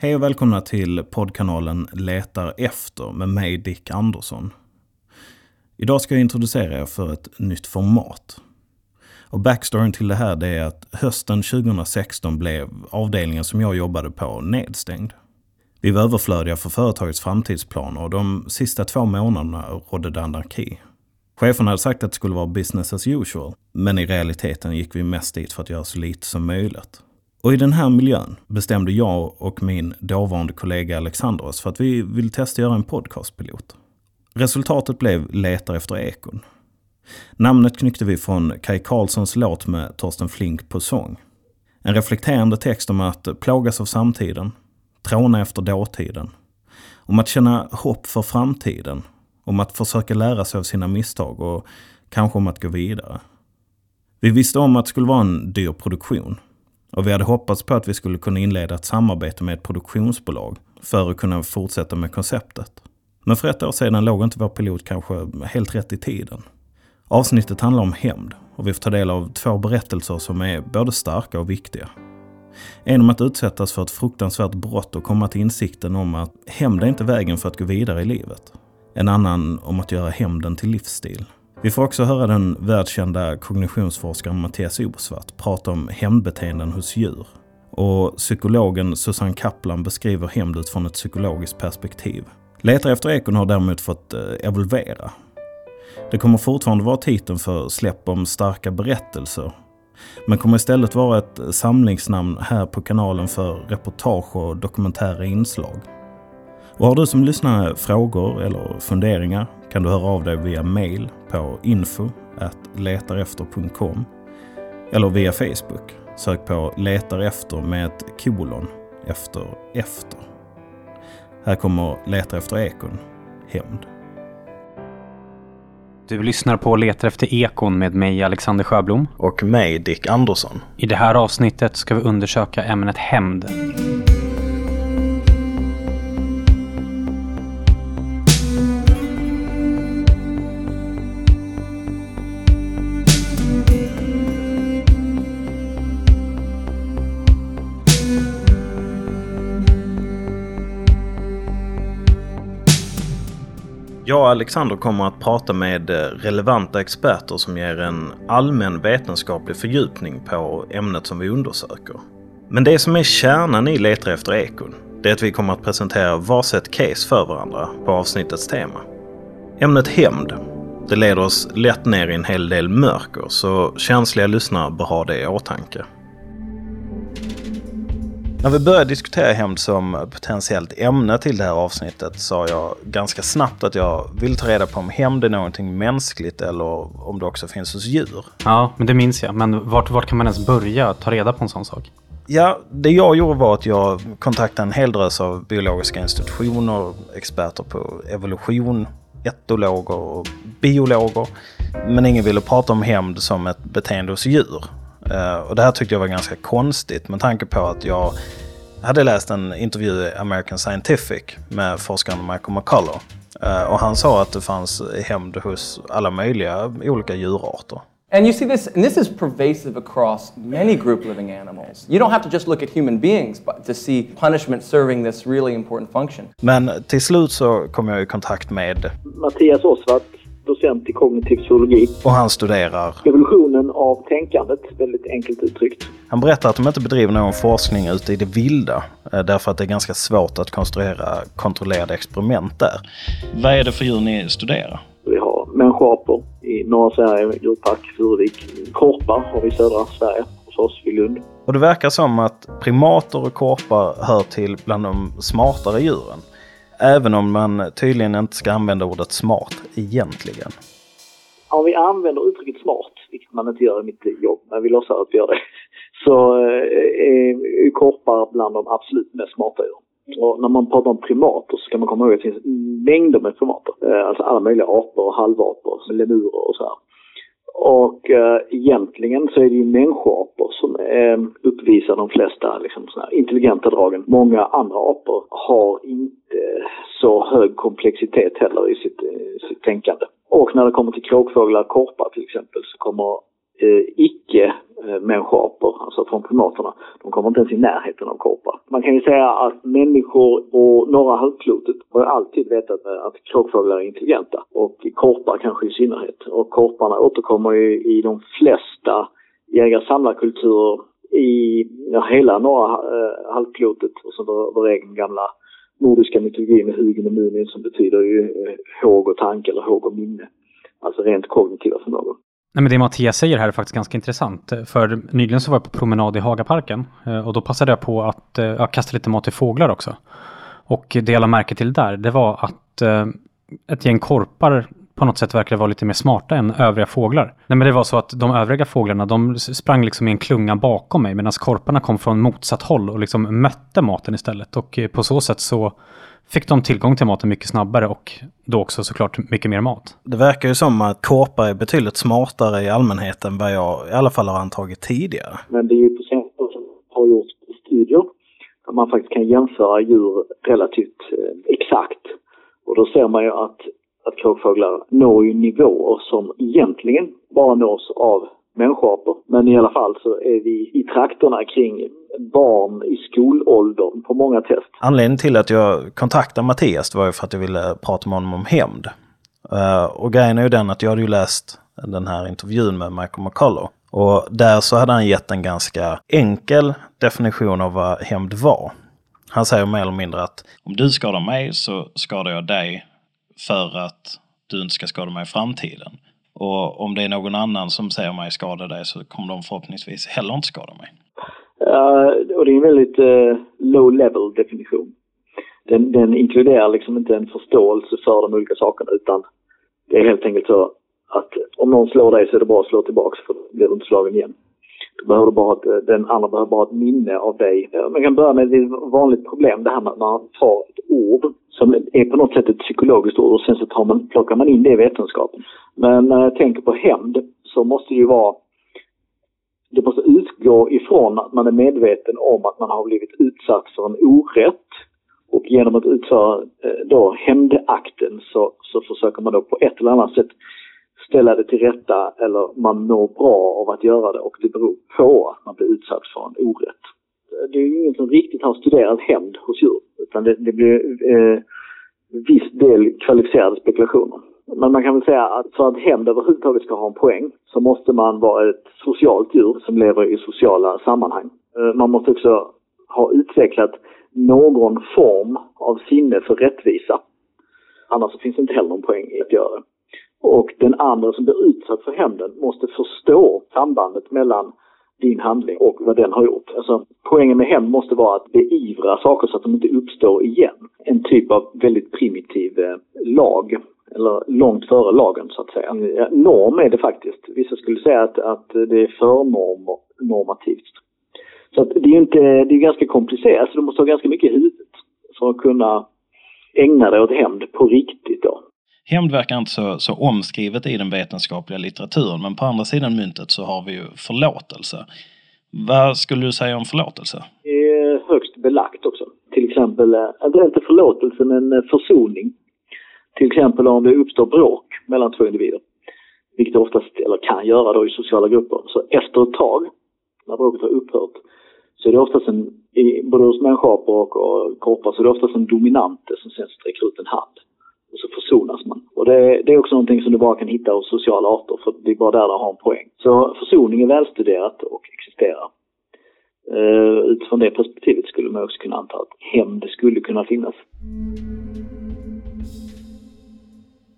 Hej och välkomna till poddkanalen Letar efter med mig Dick Andersson. Idag ska jag introducera er för ett nytt format. Och backstoryn till det här det är att hösten 2016 blev avdelningen som jag jobbade på nedstängd. Vi var överflödiga för företagets framtidsplaner och de sista två månaderna rådde det anarki. Cheferna hade sagt att det skulle vara business as usual, men i realiteten gick vi mest dit för att göra så lite som möjligt. Och i den här miljön bestämde jag och min dåvarande kollega Alexander oss för att vi ville testa att göra en podcastpilot. Resultatet blev Letar efter ekon. Namnet knyckte vi från Kai Karlssons låt med Torsten Flink på sång. En reflekterande text om att plågas av samtiden, tråna efter dåtiden, om att känna hopp för framtiden, om att försöka lära sig av sina misstag och kanske om att gå vidare. Vi visste om att det skulle vara en dyr produktion och vi hade hoppats på att vi skulle kunna inleda ett samarbete med ett produktionsbolag för att kunna fortsätta med konceptet. Men för ett år sedan låg inte vår pilot kanske helt rätt i tiden. Avsnittet handlar om hämnd och vi får ta del av två berättelser som är både starka och viktiga. En om att utsättas för ett fruktansvärt brott och komma till insikten om att hämnd är inte vägen för att gå vidare i livet. En annan om att göra hämnden till livsstil. Vi får också höra den världskända kognitionsforskaren Mattias Obersvart prata om hämndbeteenden hos djur. Och psykologen Susanne Kaplan beskriver hämnd utifrån ett psykologiskt perspektiv. Letar efter ekon har däremot fått eh, evolvera. Det kommer fortfarande vara titeln för släpp om starka berättelser. Men kommer istället vara ett samlingsnamn här på kanalen för reportage och dokumentära inslag. Och har du som lyssnare frågor eller funderingar kan du höra av dig via mail på info letarefter.com eller via Facebook. Sök på letar efter med ett kolon efter efter. Här kommer Letar efter ekon, hämnd. Du lyssnar på Letar efter ekon med mig Alexander Sjöblom. Och mig Dick Andersson. I det här avsnittet ska vi undersöka ämnet hämnd. Jag och Alexander kommer att prata med eh, relevanta experter som ger en allmän vetenskaplig fördjupning på ämnet som vi undersöker. Men det som är kärnan i Letar efter ekon, det är att vi kommer att presentera varsitt case för varandra på avsnittets tema. Ämnet hämnd, det leder oss lätt ner i en hel del mörker, så känsliga lyssnare bör ha det i åtanke. När vi började diskutera hämnd som potentiellt ämne till det här avsnittet sa jag ganska snabbt att jag vill ta reda på om hämnd är någonting mänskligt eller om det också finns hos djur. Ja, men det minns jag. Men vart, vart kan man ens börja ta reda på en sån sak? Ja, det jag gjorde var att jag kontaktade en hel drös av biologiska institutioner, experter på evolution, etologer och biologer. Men ingen ville prata om hämnd som ett beteende hos djur. Uh, och det här tyckte jag var ganska konstigt med tanke på att jag hade läst en intervju i American Scientific med forskaren Michael McCullough. Uh, och han sa att det fanns hämnd hos alla möjliga olika djurarter. And you see this, and this is pervasive across many group living animals. You don't have to just look at human beings but to see punishment serving this really important function. Men till slut så kom jag i kontakt med Mattias Osvart, docent i kognitiv psykologi. Och han studerar? Evolutionen av tänkandet, väldigt enkelt uttryckt. Han berättar att de inte bedriver någon forskning ute i det vilda. Därför att det är ganska svårt att konstruera kontrollerade experiment där. Vad är det för djur ni studerar? Vi har människoapor i norra Sverige, djurpark Furuvik. Korpar har vi i södra Sverige, hos oss vid Lund. Och det verkar som att primater och korpar hör till bland de smartare djuren. Även om man tydligen inte ska använda ordet smart egentligen. Om vi använder uttrycket smart, vilket man inte gör i mitt jobb, men vi låtsas att vi gör det, så eh, är korpar bland de absolut mest smarta djuren. Och när man pratar om primater så ska man komma ihåg att det finns mängder med primater. Eh, alltså alla möjliga apor och halvapor, lemurer och så här. Och eh, egentligen så är det ju människoapor som eh, uppvisar de flesta liksom, såna intelligenta dragen. Många andra apor har inte eh, så hög komplexitet heller i sitt, eh, sitt tänkande. Och när det kommer till kråkfåglar, korpar till exempel, så kommer eh, icke-människoapor, eh, alltså från primaterna. De kommer inte ens i närheten av korpar. Man kan ju säga att människor och norra halvklotet har ju alltid vetat att kråkfåglar är intelligenta och korpar kanske i synnerhet. Och korparna återkommer ju i de flesta jägar-samlarkulturer i ja, hela norra eh, halvklotet och så vår, vår egen gamla nordiska mytologi med Hugen och Munin som betyder ju eh, håg och tanke eller håg och minne. Alltså rent kognitiva förmågor. Nej, men det Mattias säger här är faktiskt ganska intressant. För nyligen så var jag på promenad i Hagaparken eh, och då passade jag på att eh, ja, kasta lite mat till fåglar också. Och det jag lade märke till där, det var att eh, ett gäng korpar på något sätt verkade vara lite mer smarta än övriga fåglar. Nej, men det var så att de övriga fåglarna, de sprang liksom i en klunga bakom mig medan korparna kom från motsatt håll och liksom mötte maten istället. Och på så sätt så fick de tillgång till maten mycket snabbare och då också såklart mycket mer mat. Det verkar ju som att korpar är betydligt smartare i allmänhet än vad jag i alla fall har antagit tidigare. Men det är ju på sätt som har gjort studier där man faktiskt kan jämföra djur relativt eh, exakt. Och då ser man ju att, att kråkfåglar når ju nivåer som egentligen bara nås av människoapor. Men i alla fall så är vi i trakterna kring barn i skolåldern på många test. Anledningen till att jag kontaktade Mattias var ju för att jag ville prata med honom om hämnd. Uh, och grejen är ju den att jag hade ju läst den här intervjun med Michael McCullough. Och där så hade han gett en ganska enkel definition av vad hämnd var. Han säger mer eller mindre att om du skadar mig så skadar jag dig för att du inte ska skada mig i framtiden. Och om det är någon annan som säger mig skada dig så kommer de förhoppningsvis heller inte skada mig. Uh, och det är en väldigt uh, low level definition. Den, den, inkluderar liksom inte en förståelse för de olika sakerna utan det är helt enkelt så att om någon slår dig så är det bra att slå tillbaks för då blir du inte slagen igen. Du behöver bara ett, den andra behöver bara ett minne av dig. Eh, man kan börja med ett vanligt problem, det här med att man tar ett ord som är på något sätt ett psykologiskt ord och sen så tar man, plockar man in det i vetenskapen. Men eh, när jag tänker på hämnd så måste det ju vara det måste utgå ifrån att man är medveten om att man har blivit utsatt för en orätt och genom att utföra eh, då hämndakten så, så försöker man då på ett eller annat sätt ställa det till rätta eller man mår bra av att göra det och det beror på att man blir utsatt för en orätt. Det är ju ingen som riktigt har studerat hämnd hos djur utan det, det blir eh, viss del kvalificerade spekulationer. Men man kan väl säga att för att hämnd överhuvudtaget ska ha en poäng så måste man vara ett socialt djur som lever i sociala sammanhang. Eh, man måste också ha utvecklat någon form av sinne för rättvisa. Annars finns det inte heller någon poäng i att göra det. Och den andra som blir utsatt för hämnden måste förstå sambandet mellan din handling och vad den har gjort. Alltså, poängen med hämnd måste vara att beivra saker så att de inte uppstår igen. En typ av väldigt primitiv eh, lag eller långt före lagen så att säga. Norm är det faktiskt. Vissa skulle säga att, att det är förnormativt. Så att det är inte, det är ganska komplicerat, så du måste ha ganska mycket i huvudet för att kunna ägna dig åt hämnd på riktigt då. Hämnd verkar inte så, så omskrivet i den vetenskapliga litteraturen, men på andra sidan myntet så har vi ju förlåtelse. Vad skulle du säga om förlåtelse? Det är högst belagt också. Till exempel, eh, eller inte förlåtelse men eh, försoning. Till exempel om det uppstår bråk mellan två individer, vilket det oftast, eller kan göra då i sociala grupper. Så efter ett tag, när bråket har upphört, så är det oftast en, både hos människor och, och korpar, så är det oftast en dominante som sen sträcker ut en hand. Och så försonas man. Och det, det, är också någonting som du bara kan hitta hos sociala arter, för det är bara där det har en poäng. Så försoning är välstuderat och existerar. Uh, utifrån det perspektivet skulle man också kunna anta att hämnd skulle kunna finnas.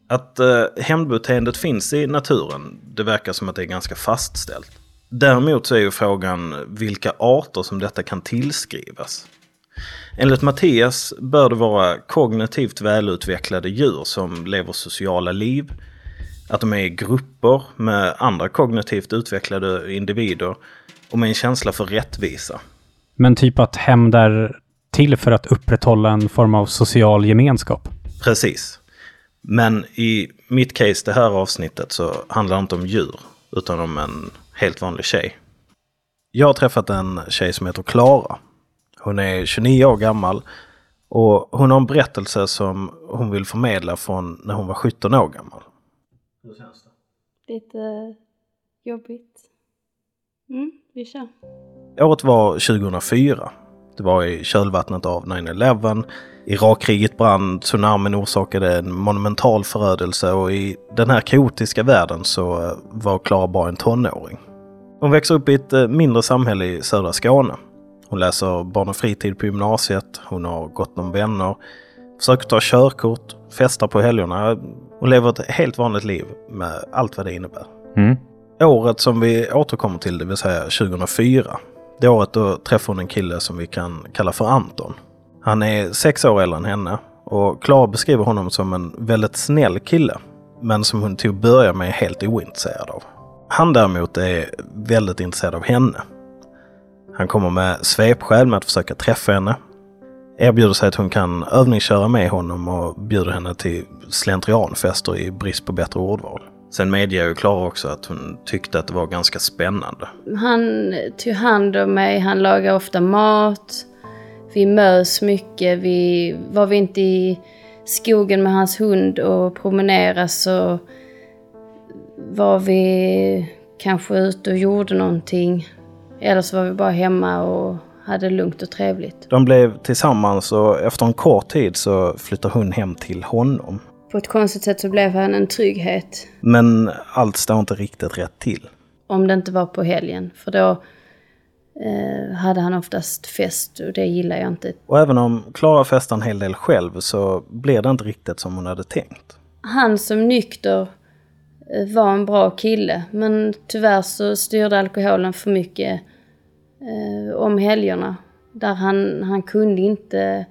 Att uh, hämndbeteendet finns i naturen, det verkar som att det är ganska fastställt. Däremot så är ju frågan vilka arter som detta kan tillskrivas. Enligt Mattias bör det vara kognitivt välutvecklade djur som lever sociala liv, att de är i grupper med andra kognitivt utvecklade individer och med en känsla för rättvisa. Men typ att hämnd är till för att upprätthålla en form av social gemenskap? Precis. Men i mitt case, det här avsnittet, så handlar det inte om djur, utan om en helt vanlig tjej. Jag har träffat en tjej som heter Klara. Hon är 29 år gammal och hon har en berättelse som hon vill förmedla från när hon var 17 år gammal. Hur känns det? Lite jobbigt. Mm, vi kör. Året var 2004. Det var i kölvattnet av 9-11. Irakkriget brann, tsunamin orsakade en monumental förödelse och i den här kaotiska världen så eh, var Klara bara en tonåring. Hon växer upp i ett eh, mindre samhälle i södra Skåne. Hon läser barn och fritid på gymnasiet, hon har gott om vänner, försöker ta körkort, festar på helgerna. Hon lever ett helt vanligt liv med allt vad det innebär. Mm. Året som vi återkommer till, det vill säga 2004. Det året då träffar hon en kille som vi kan kalla för Anton. Han är sex år äldre än henne och Klara beskriver honom som en väldigt snäll kille. Men som hon till att börja med är helt ointresserad av. Han däremot är väldigt intresserad av henne. Han kommer med svepskäl med att försöka träffa henne. Erbjuder sig att hon kan övningsköra med honom och bjuder henne till slentrianfester i brist på bättre ordval. Sen medger ju Klara också att hon tyckte att det var ganska spännande. Han tog hand om mig, han lagade ofta mat. Vi mös mycket. Vi, var vi inte i skogen med hans hund och promenerade så var vi kanske ute och gjorde någonting. Eller så var vi bara hemma och hade lugnt och trevligt. De blev tillsammans och efter en kort tid så flyttar hon hem till honom. På ett konstigt sätt så blev han en trygghet. Men allt står inte riktigt rätt till. Om det inte var på helgen. För då eh, hade han oftast fest och det gillar jag inte. Och även om Klara festar en hel del själv så blir det inte riktigt som hon hade tänkt. Han som nykter Eh, var en bra kille. Men tyvärr så styrde alkoholen för mycket eh, om helgerna. Där han, han kunde inte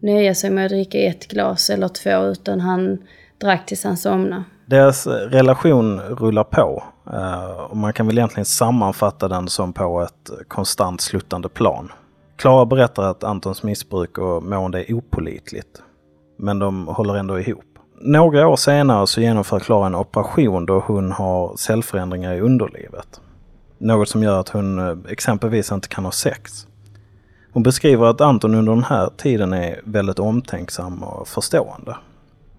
nöja sig med att dricka ett glas eller två utan han drack tills han somnade. Deras relation rullar på eh, och man kan väl egentligen sammanfatta den som på ett konstant sluttande plan. Klara berättar att Antons missbruk och mående är opolitligt. Men de håller ändå ihop. Några år senare så genomför Klara en operation då hon har cellförändringar i underlivet. Något som gör att hon eh, exempelvis inte kan ha sex. Hon beskriver att Anton under den här tiden är väldigt omtänksam och förstående.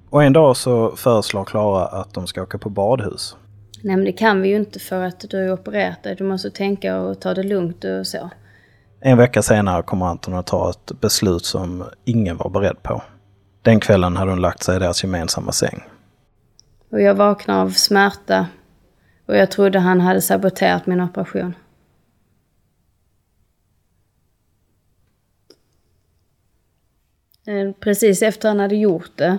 Och en dag så föreslår Klara att de ska åka på badhus. Nej men det kan vi ju inte för att du har opererat dig. Du måste tänka och ta det lugnt och så. En vecka senare kommer Anton att ta ett beslut som ingen var beredd på. Den kvällen hade hon lagt sig i deras gemensamma säng. Och jag vaknade av smärta. Och jag trodde han hade saboterat min operation. Eh, precis efter han hade gjort det.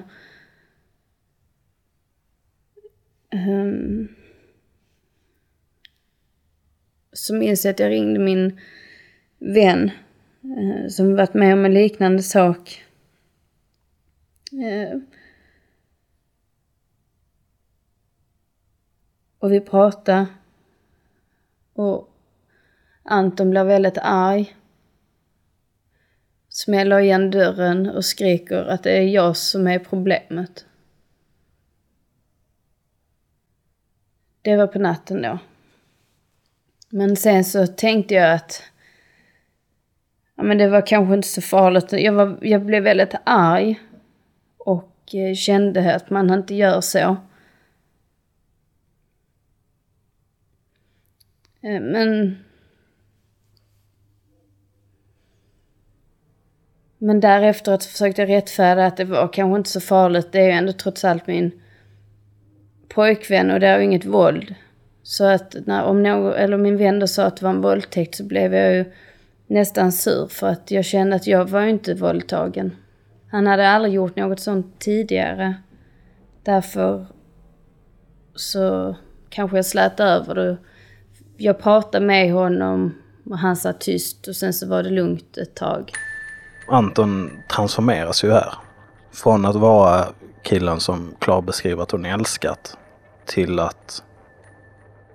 Ehm, så minns jag att jag ringde min vän. Eh, som varit med om en liknande sak. Eh, och vi pratade. Och Anton blev väldigt arg. Smäller igen dörren och skriker att det är jag som är problemet. Det var på natten då. Men sen så tänkte jag att ja, men det var kanske inte så farligt. Jag, var, jag blev väldigt arg Eh, kände att man inte gör så. Eh, men... Men därefter att försökte jag rättfärdiga att det var kanske inte så farligt. Det är ju ändå trots allt min pojkvän och det är ju inget våld. Så att när, om någon, eller min vän då sa att det var en våldtäkt så blev jag ju nästan sur för att jag kände att jag var ju inte våldtagen. Han hade aldrig gjort något sånt tidigare. Därför så kanske jag slät över det. Jag pratade med honom och han satt tyst och sen så var det lugnt ett tag. Anton transformeras ju här. Från att vara killen som klar beskriver att hon älskat till att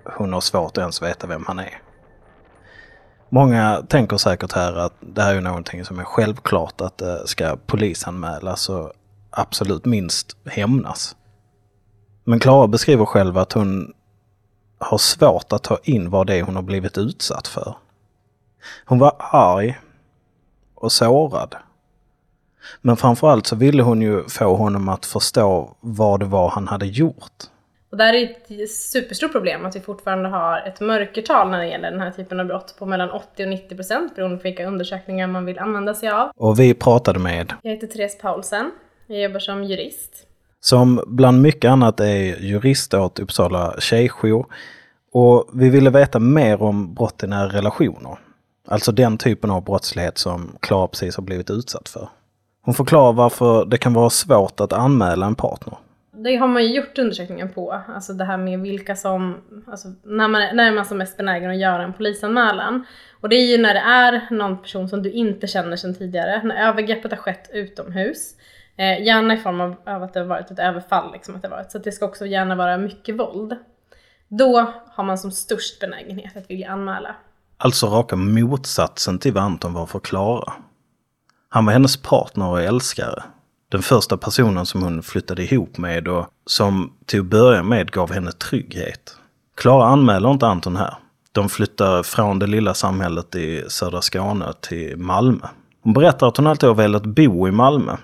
hon har svårt att ens veta vem han är. Många tänker säkert här att det här är någonting som är självklart att det ska polisanmälas och absolut minst hämnas. Men Klara beskriver själv att hon har svårt att ta in vad det är hon har blivit utsatt för. Hon var arg och sårad. Men framförallt så ville hon ju få honom att förstå vad det var han hade gjort. Och där är ett superstort problem att vi fortfarande har ett mörkertal när det gäller den här typen av brott på mellan 80 och 90 procent beroende på vilka undersökningar man vill använda sig av. Och vi pratade med... Jag heter Therese Paulsen. Jag jobbar som jurist. Som bland mycket annat är jurist åt Uppsala tjejjour. Och vi ville veta mer om brott i nära relationer. Alltså den typen av brottslighet som Klara precis har blivit utsatt för. Hon förklarar varför det kan vara svårt att anmäla en partner. Det har man ju gjort undersökningar på. Alltså det här med vilka som, alltså när, man, när är man som mest benägen att göra en polisanmälan? Och det är ju när det är någon person som du inte känner sedan tidigare. När övergreppet har skett utomhus. Eh, gärna i form av, av, att det har varit ett överfall. Liksom, att det varit. Så att det ska också gärna vara mycket våld. Då har man som störst benägenhet att vilja anmäla. Alltså raka motsatsen till vad Anton var för Klara. Han var hennes partner och älskare. Den första personen som hon flyttade ihop med och som till att börja med gav henne trygghet. Klara anmäler inte Anton här. De flyttar från det lilla samhället i södra Skåne till Malmö. Hon berättar att hon alltid har velat bo i Malmö.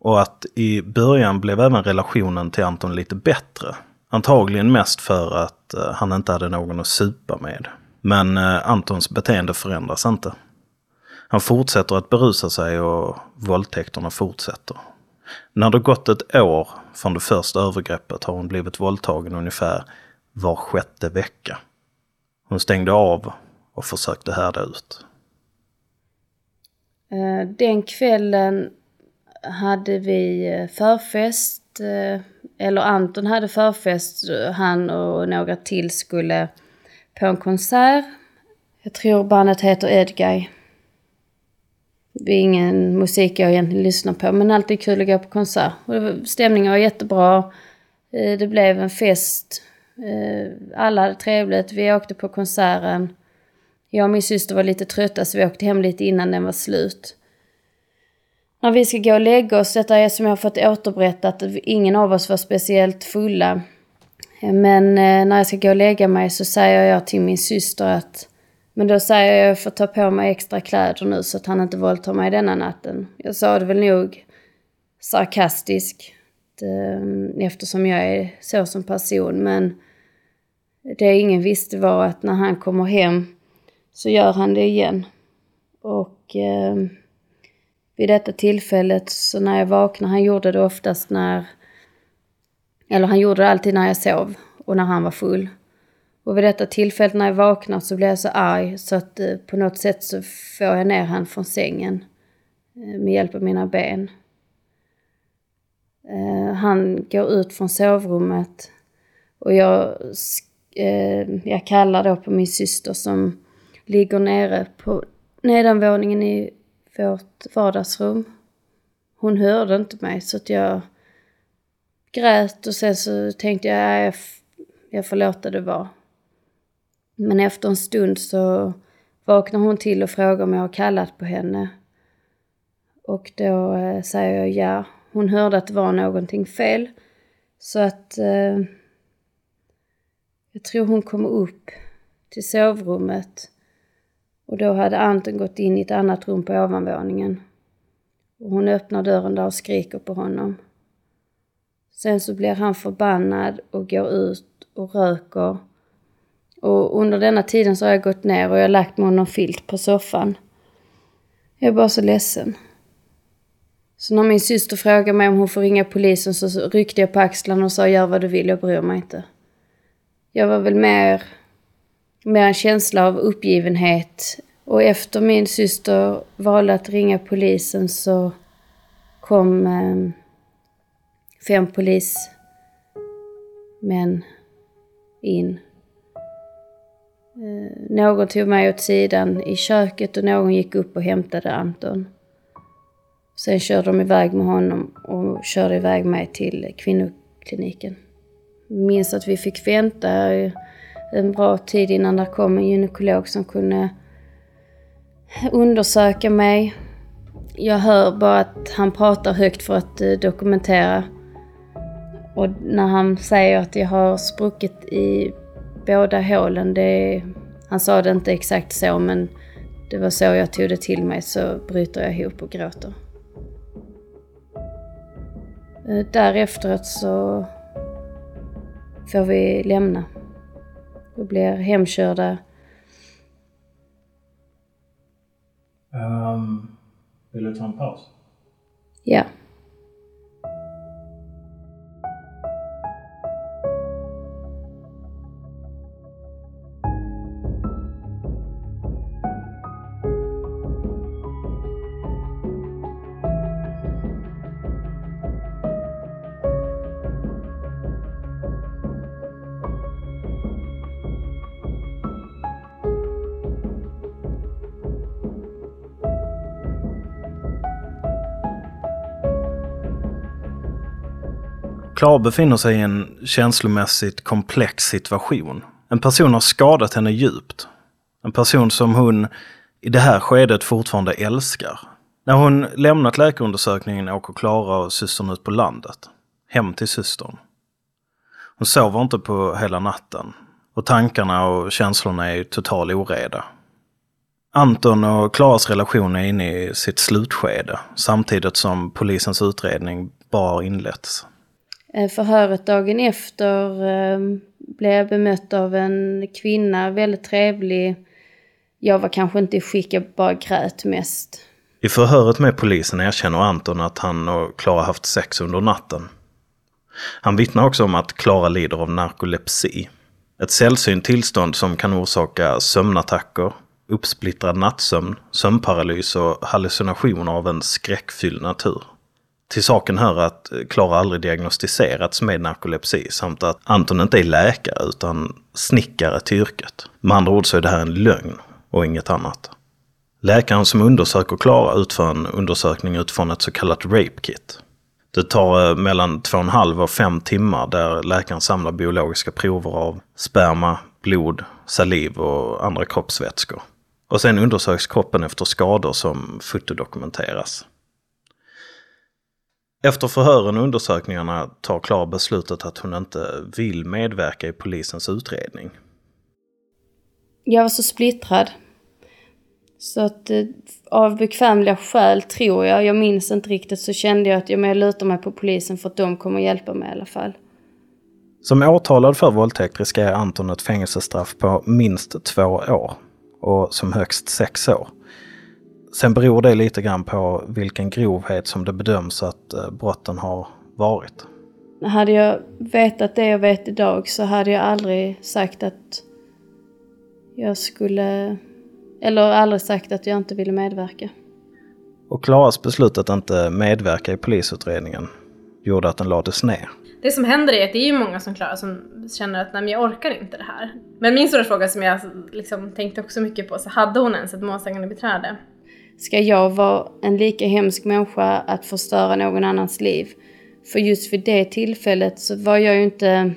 Och att i början blev även relationen till Anton lite bättre. Antagligen mest för att eh, han inte hade någon att supa med. Men eh, Antons beteende förändras inte. Han fortsätter att berusa sig och våldtäkterna fortsätter. När det gått ett år från det första övergreppet har hon blivit våldtagen ungefär var sjätte vecka. Hon stängde av och försökte härda ut. Eh, den kvällen hade vi eh, förfest, eh, eller Anton hade förfest, han och några till skulle på en konsert. Jag tror bandet heter Edguy. Det är ingen musik jag egentligen lyssnar på, men alltid kul att gå på konsert. stämningen var jättebra. Eh, det blev en fest. Eh, alla hade trevligt. Vi åkte på konserten. Jag och min syster var lite trötta så vi åkte hem lite innan den var slut. När vi ska gå och lägga oss, detta är som jag har fått återberättat, ingen av oss var speciellt fulla. Eh, men när jag ska gå och lägga mig så säger jag till min syster att men då säger jag att jag får ta på mig extra kläder nu så att han inte våldtar mig denna natten. Jag sa det väl nog sarkastiskt ehm, eftersom jag är så som person. Men det ingen visste var att när han kommer hem så gör han det igen. Och eh, vid detta tillfället så när jag vaknar, han gjorde det oftast när, eller han gjorde det alltid när jag sov och när han var full. Och vid detta tillfället när jag vaknar så blir jag så arg så att eh, på något sätt så får jag ner han från sängen eh, med hjälp av mina ben. Eh, han går ut från sovrummet och jag, jag kallar då på min syster som ligger nere på nedanvåningen i vårt vardagsrum. Hon hörde inte mig så att jag grät och sen så tänkte jag, äh, jag, jag får låta det vara. Men efter en stund så vaknar hon till och frågar om jag har kallat på henne. Och då eh, säger jag ja. Hon hörde att det var någonting fel. Så att eh, jag tror hon kom upp till sovrummet. Och då hade Anton gått in i ett annat rum på ovanvåningen. Och hon öppnar dörren där och skriker på honom. Sen så blir han förbannad och går ut och röker och under denna tiden så har jag gått ner och jag har lagt mig under en filt på soffan. Jag är bara så ledsen. Så när min syster frågade mig om hon får ringa polisen så ryckte jag på axlarna och sa gör vad du vill, jag bryr mig inte. Jag var väl mer, mer en känsla av uppgivenhet. Och efter min syster valde att ringa polisen så kom eh, fem polismän in Eh, någon tog mig åt sidan i köket och någon gick upp och hämtade Anton. Sen körde de iväg med honom och körde iväg mig till kvinnokliniken. Jag minns att vi fick vänta en bra tid innan det kom en gynekolog som kunde undersöka mig. Jag hör bara att han pratar högt för att eh, dokumentera. Och när han säger att jag har spruckit i båda hålen. Det, han sa det inte exakt så men det var så jag tog det till mig så bryter jag ihop och gråter. Eh, därefter så får vi lämna. Och blir hemkörda. Um, vill du ta en paus? Ja. Klara befinner sig i en känslomässigt komplex situation. En person har skadat henne djupt. En person som hon i det här skedet fortfarande älskar. När hon lämnat läkarundersökningen åker Klara och systern ut på landet. Hem till systern. Hon sover inte på hela natten. Och tankarna och känslorna är i total oreda. Anton och Klaras relation är inne i sitt slutskede samtidigt som polisens utredning bara har inletts. Eh, förhöret dagen efter eh, blev jag bemött av en kvinna, väldigt trevlig. Jag var kanske inte i skick, jag bara grät mest. I förhöret med polisen erkänner Anton att han och Klara haft sex under natten. Han vittnar också om att Klara lider av narkolepsi. Ett sällsynt tillstånd som kan orsaka sömnattacker, uppsplittrad nattsömn, sömnparalys och hallucinationer av en skräckfylld natur. Till saken hör att Klara aldrig diagnostiserats med narkolepsi samt att Anton inte är läkare utan snickare till yrket. Med andra ord så är det här en lögn och inget annat. Läkaren som undersöker Klara utför en undersökning utifrån ett så kallat rape kit. Det tar eh, mellan 2,5 och 5 timmar där läkaren samlar biologiska prover av sperma, blod, saliv och andra kroppsvätskor. Och sen undersöks kroppen efter skador som fotodokumenteras. Efter förhören och undersökningarna tar Klara beslutet att hon inte vill medverka i polisens utredning. Jag var så splittrad. Så att eh, av bekvämliga skäl tror jag, jag minns inte riktigt, så kände jag att jag, jag lutar mig på polisen för att de kommer hjälpa mig i alla fall. Som åtalad för våldtäkt riskerar Anton ett fängelsestraff på minst två år och som högst sex år. Sen beror det lite grann på vilken grovhet som det bedöms att eh, brotten har varit. Hade jag vetat det jag vet idag så hade jag aldrig sagt att jag skulle... Eller aldrig sagt att jag inte ville medverka. Och Klaras beslut att inte medverka i polisutredningen gjorde att den lades ner. Det som händer är att det är ju många som Klara som känner att nej men jag orkar inte det här. Men min stora fråga som jag liksom tänkte också mycket på, så hade hon ens ett målsägande beträde? Ska jag vara en lika hemsk människa att förstöra någon annans liv? För just vid det tillfället så var jag ju inte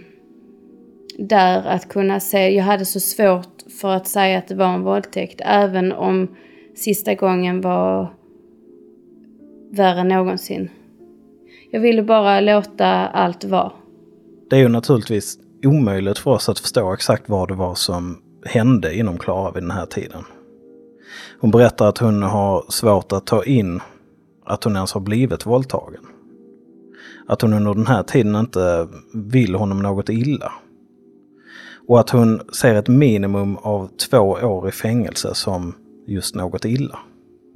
där att kunna se, jag hade så svårt för att säga att det var en våldtäkt, även om sista gången var värre än någonsin. Jag ville bara låta allt vara. Det är ju naturligtvis omöjligt för oss att förstå exakt vad det var som hände inom Klara vid den här tiden. Hon berättar att hon har svårt att ta in att hon ens har blivit våldtagen. Att hon under den här tiden inte vill honom något illa. Och att hon ser ett minimum av två år i fängelse som just något illa.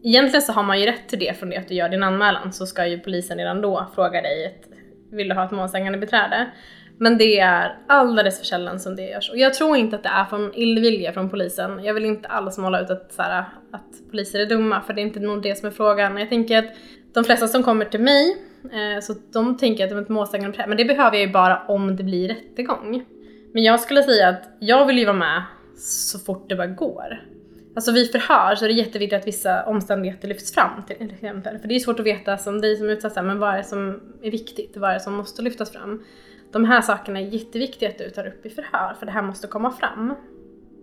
Egentligen så har man ju rätt till det från det att du gör din anmälan så ska ju polisen redan då fråga dig ett, vill du ha ett målsägande beträde? Men det är alldeles för sällan som det görs. Och jag tror inte att det är från illvilja från polisen. Jag vill inte alls måla ut att, så här, att poliser är dumma, för det är inte nog det som är frågan. Jag tänker att de flesta som kommer till mig, eh, så de tänker att de är ett målsägande men det behöver jag ju bara om det blir rättegång. Men jag skulle säga att jag vill ju vara med så fort det bara går. Alltså vid förhör så är det jätteviktigt att vissa omständigheter lyfts fram till exempel. För det är svårt att veta som dig som är utsatt, men vad är det som är viktigt? Vad är det som måste lyftas fram? De här sakerna är jätteviktiga att du tar upp i förhör, för det här måste komma fram.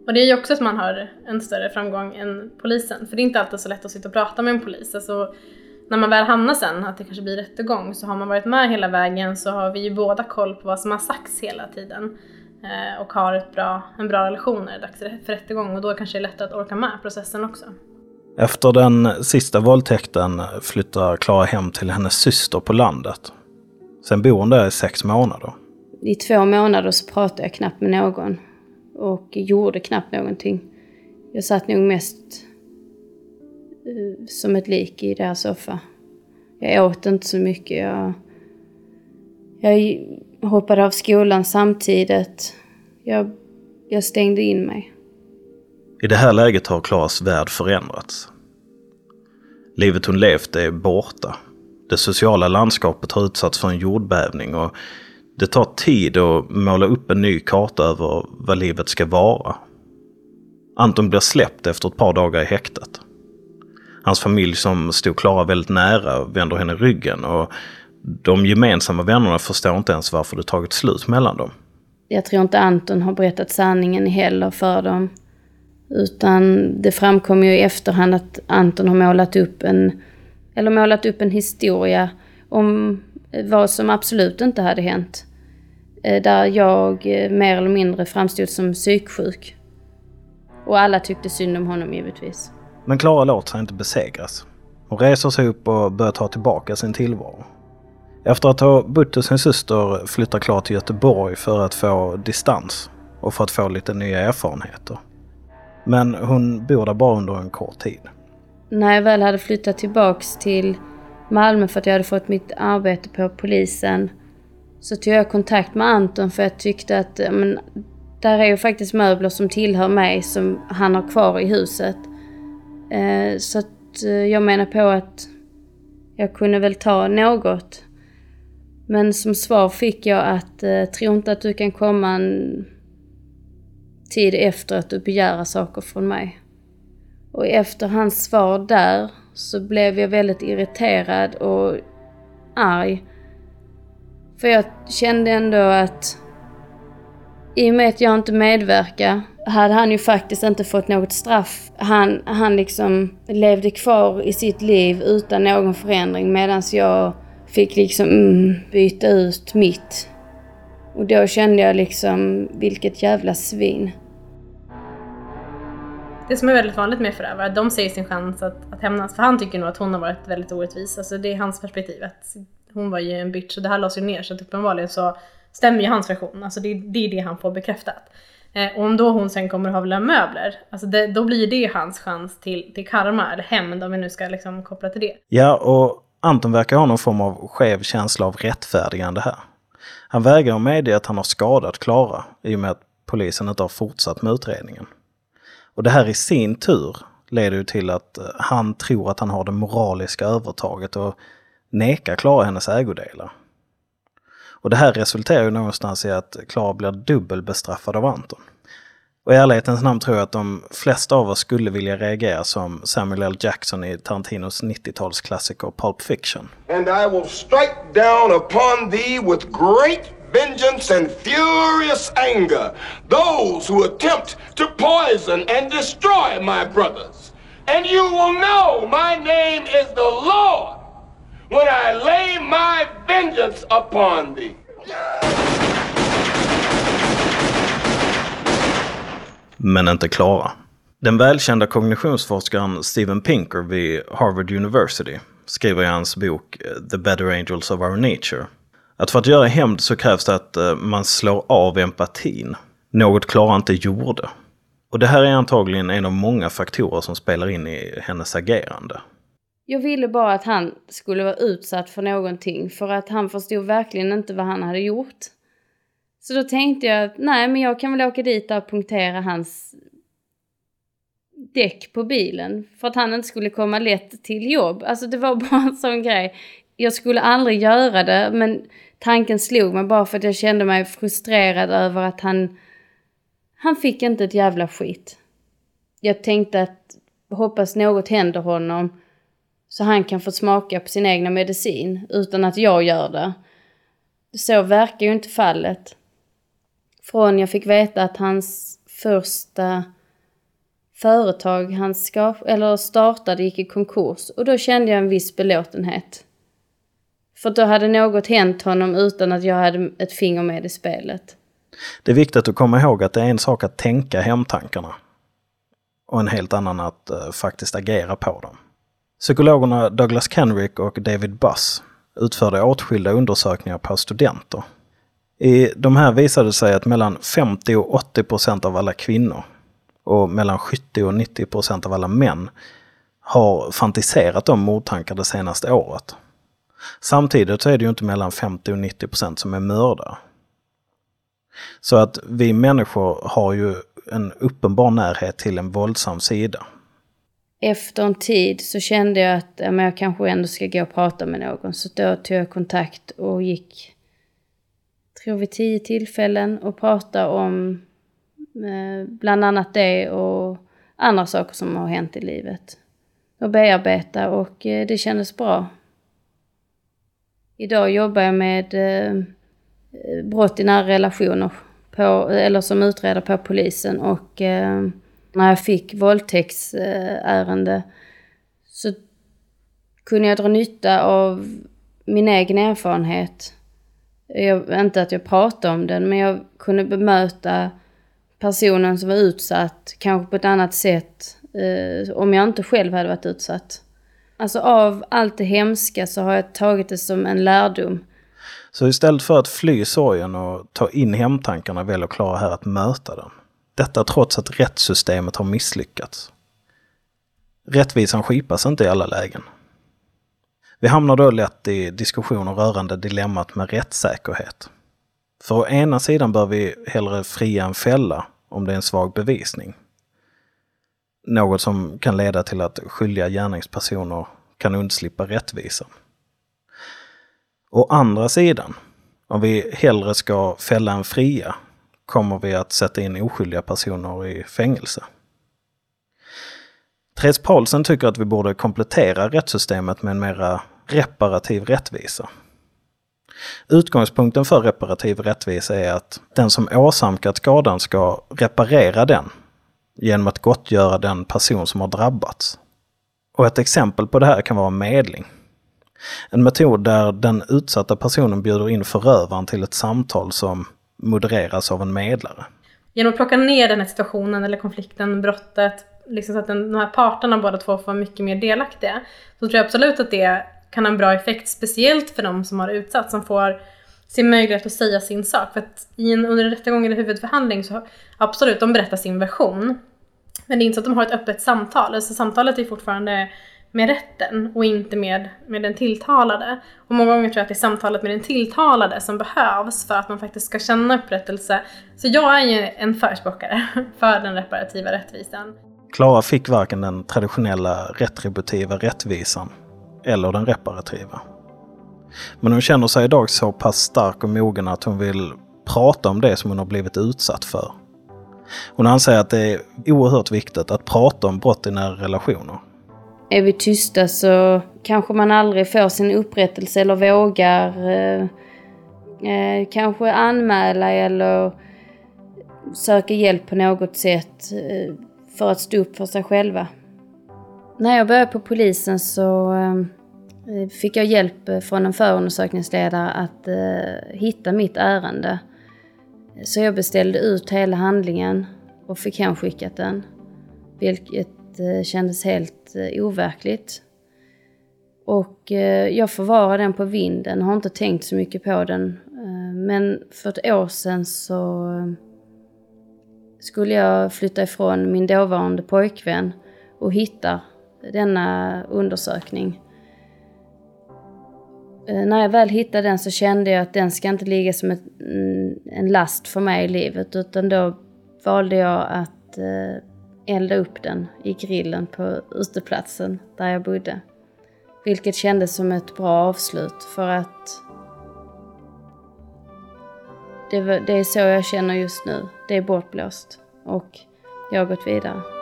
Och det är ju också att man har en större framgång än polisen, för det är inte alltid så lätt att sitta och prata med en polis. Alltså, när man väl hamnar sen, att det kanske blir rättegång, så har man varit med hela vägen så har vi ju båda koll på vad som har sagts hela tiden eh, och har ett bra, en bra relation när det är dags för rättegång och då kanske det är lättare att orka med processen också. Efter den sista våldtäkten flyttar Klara hem till hennes syster på landet. Sen bor hon där i sex månader. I två månader så pratade jag knappt med någon och gjorde knappt någonting. Jag satt nog mest eh, som ett lik i deras soffa. Jag åt inte så mycket. Jag, jag hoppade av skolan samtidigt. Jag, jag stängde in mig. I det här läget har Klaras värld förändrats. Livet hon levt är borta. Det sociala landskapet har utsatts för en jordbävning och det tar tid att måla upp en ny karta över vad livet ska vara. Anton blir släppt efter ett par dagar i häktet. Hans familj som stod Klara väldigt nära vänder henne ryggen och de gemensamma vännerna förstår inte ens varför det tagit slut mellan dem. Jag tror inte Anton har berättat sanningen heller för dem. Utan det framkom ju i efterhand att Anton har målat upp en, eller målat upp en historia om vad som absolut inte hade hänt. Eh, där jag eh, mer eller mindre framstod som psyksjuk. Och alla tyckte synd om honom givetvis. Men Klara låter sig inte besegras. Hon reser sig upp och börjar ta tillbaka sin tillvaro. Efter att ha bott hos sin syster flyttar Klara till Göteborg för att få distans och för att få lite nya erfarenheter. Men hon bor där bara under en kort tid. När jag väl hade flyttat tillbaks till Malmö för att jag hade fått mitt arbete på polisen så tog jag kontakt med Anton för jag tyckte att men, där är ju faktiskt möbler som tillhör mig som han har kvar i huset. Eh, så att eh, jag menar på att jag kunde väl ta något. Men som svar fick jag att eh, tro inte att du kan komma en tid efter att du begära saker från mig. Och efter hans svar där så blev jag väldigt irriterad och arg. För jag kände ändå att i och med att jag inte medverkar hade han ju faktiskt inte fått något straff. Han, han liksom levde kvar i sitt liv utan någon förändring medan jag fick liksom mm, byta ut mitt. Och då kände jag liksom, vilket jävla svin. Det som är väldigt vanligt med förövare, de ser sin chans att, att hämnas. För han tycker nog att hon har varit väldigt orättvis. Alltså det är hans perspektiv. Att hon var ju en bitch och det här lades ju ner. Så att uppenbarligen så stämmer ju hans version. Alltså det, det är det han får bekräftat. Eh, och om då hon sen kommer att havla möbler, alltså det, då blir det hans chans till, till karma, eller hämnd om vi nu ska liksom koppla till det. Ja, och Anton verkar ha någon form av skev känsla av rättfärdigande här. Han vägrar medge att han har skadat Klara i och med att polisen inte har fortsatt med utredningen. Och det här i sin tur leder ju till att eh, han tror att han har det moraliska övertaget och nekar Klara hennes ägodelar. Och det här resulterar ju någonstans i att Klara blir dubbelbestraffad av Anton. Och i ärlighetens namn tror jag att de flesta av oss skulle vilja reagera som Samuel L. Jackson i Tarantinos 90-talsklassiker Pulp Fiction. And I will strike down upon thee with great vengeance and furious anger those who attempt to poison and destroy my brothers. And you will know my name is the Lord when I lay my vengeance upon thee. Men inte Klara. Den välkända kognitionsforskaren Steven Pinker vid Harvard University skriver i hans bok eh, The Better Angels of Our Nature att för att göra hämnd så krävs det att eh, man slår av empatin. Något Klara inte gjorde. Och det här är antagligen en av många faktorer som spelar in i hennes agerande. Jag ville bara att han skulle vara utsatt för någonting för att han förstod verkligen inte vad han hade gjort. Så då tänkte jag att nej men jag kan väl åka dit och punktera hans däck på bilen för att han inte skulle komma lätt till jobb. Alltså det var bara en sån grej. Jag skulle aldrig göra det men tanken slog mig bara för att jag kände mig frustrerad över att han han fick inte ett jävla skit. Jag tänkte att hoppas något händer honom så han kan få smaka på sin egna medicin utan att jag gör det. Så verkar ju inte fallet. Från jag fick veta att hans första företag han ska, eller startade gick i konkurs och då kände jag en viss belåtenhet. För då hade något hänt honom utan att jag hade ett finger med i spelet. Det är viktigt att komma ihåg att det är en sak att tänka hemtankarna och en helt annan att uh, faktiskt agera på dem. Psykologerna Douglas Kenrick och David Buss utförde åtskilda undersökningar på studenter. I de här visade det sig att mellan 50 och 80 procent av alla kvinnor och mellan 70 och 90 procent av alla män har fantiserat om mordtankar det senaste året. Samtidigt så är det ju inte mellan 50 och 90 procent som är mördare. Så att vi människor har ju en uppenbar närhet till en våldsam sida. Efter en tid så kände jag att ja, men jag kanske ändå ska gå och prata med någon. Så då tog jag kontakt och gick, tror vi tio tillfällen och pratade om eh, bland annat det och andra saker som har hänt i livet. Och bearbeta och eh, det kändes bra. Idag jobbar jag med eh, brott i nära relationer på, eller som utredare på polisen och eh, när jag fick våldtäktsärende så kunde jag dra nytta av min egen erfarenhet. Jag, inte att jag pratade om den, men jag kunde bemöta personen som var utsatt kanske på ett annat sätt eh, om jag inte själv hade varit utsatt. Alltså av allt det hemska så har jag tagit det som en lärdom. Så istället för att fly sorgen och ta in hemtankarna väljer Klara här att möta dem. Detta trots att rättssystemet har misslyckats. Rättvisan skipas inte i alla lägen. Vi hamnar då lätt i diskussioner rörande dilemmat med rättssäkerhet. För å ena sidan bör vi hellre fria än fälla om det är en svag bevisning. Något som kan leda till att skyldiga gärningspersoner kan undslippa rättvisan. Å andra sidan, om vi hellre ska fälla än fria, kommer vi att sätta in oskyldiga personer i fängelse. Therese Paulsen tycker att vi borde komplettera rättssystemet med en mera reparativ rättvisa. Utgångspunkten för reparativ rättvisa är att den som åsamkat skadan ska reparera den genom att gottgöra den person som har drabbats. Och ett exempel på det här kan vara medling. En metod där den utsatta personen bjuder in förövaren till ett samtal som modereras av en medlare. Genom att plocka ner den här situationen eller konflikten, brottet, liksom så att den, de här parterna båda två får vara mycket mer delaktiga, så tror jag absolut att det kan ha en bra effekt, speciellt för de som har utsatts, som får sin möjlighet att säga sin sak. För att i en, under en rättegång eller huvudförhandling så absolut, de berättar sin version. Men det är inte så att de har ett öppet samtal. Alltså samtalet är fortfarande med rätten och inte med, med den tilltalade. Och många gånger tror jag att det är samtalet med den tilltalade som behövs för att man faktiskt ska känna upprättelse. Så jag är ju en förespråkare för den reparativa rättvisan. Klara fick varken den traditionella retributiva rättvisan eller den reparativa. Men hon känner sig idag så pass stark och mogen att hon vill prata om det som hon har blivit utsatt för. Hon anser att det är oerhört viktigt att prata om brott i nära relationer. Är vi tysta så kanske man aldrig får sin upprättelse eller vågar eh, eh, kanske anmäla eller söka hjälp på något sätt eh, för att stå upp för sig själva. När jag började på polisen så eh, eh fick jag hjälp eh, från en förundersökningsledare att eh, hitta mitt ärende. Så jag beställde ut hela handlingen och fick hemskickat den. Vilket det kändes helt eh, overkligt. Och eh, jag förvarade den på vinden, har inte tänkt så mycket på den. Men för ett år sedan så skulle jag flytta ifrån min dåvarande pojkvän och hitta denna undersökning. När jag väl hittade den så kände jag att den ska inte ligga som ett, mm, en last för mig i livet utan då valde jag att elda upp den i grillen på uteplatsen där jag bodde. Vilket kändes som ett bra avslut för att det, är så jag känner just nu. Det är bortblåst och jag har gått vidare.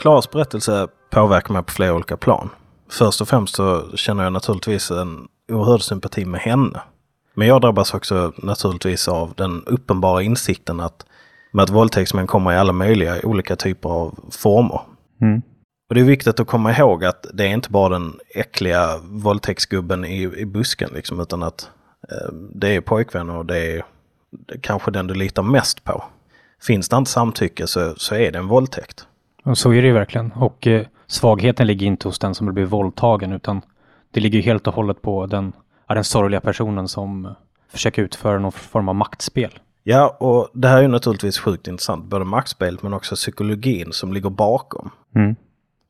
Klaras berättelse påverkar mig på flera olika plan. Först och främst så känner jag naturligtvis en oerhörd sympati med henne. Men jag drabbas också naturligtvis av den uppenbara insikten att med att våldtäktsmän kommer i alla möjliga olika typer av former. Mm. Och det är viktigt att komma ihåg att det är inte bara den äckliga våldtäktsgubben i, i busken liksom, utan att eh, det är pojkvän och det är, det är kanske den du litar mest på. Finns det inte samtycke så, så är det en våldtäkt. Och så är det ju verkligen. Och eh, svagheten ligger inte hos den som blir våldtagen utan det ligger helt och hållet på den, den sorgliga personen som försöker utföra någon form av maktspel. Ja, och det här är ju naturligtvis sjukt intressant. Både maktspelet men också psykologin som ligger bakom. Mm.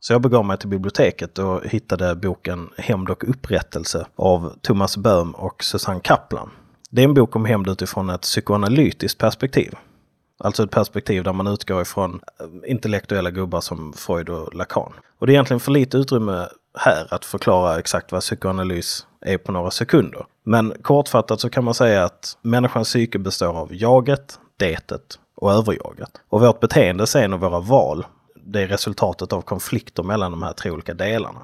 Så jag begav mig till biblioteket och hittade boken Hämnd och upprättelse av Thomas Böhm och Susanne Kaplan. Det är en bok om hämnd utifrån ett psykoanalytiskt perspektiv. Alltså ett perspektiv där man utgår ifrån eh, intellektuella gubbar som Freud och Lacan. Och det är egentligen för lite utrymme här att förklara exakt vad psykoanalys är på några sekunder. Men kortfattat så kan man säga att människans psyke består av jaget, detet och överjaget. Och vårt beteende sen och våra val, det är resultatet av konflikter mellan de här tre olika delarna.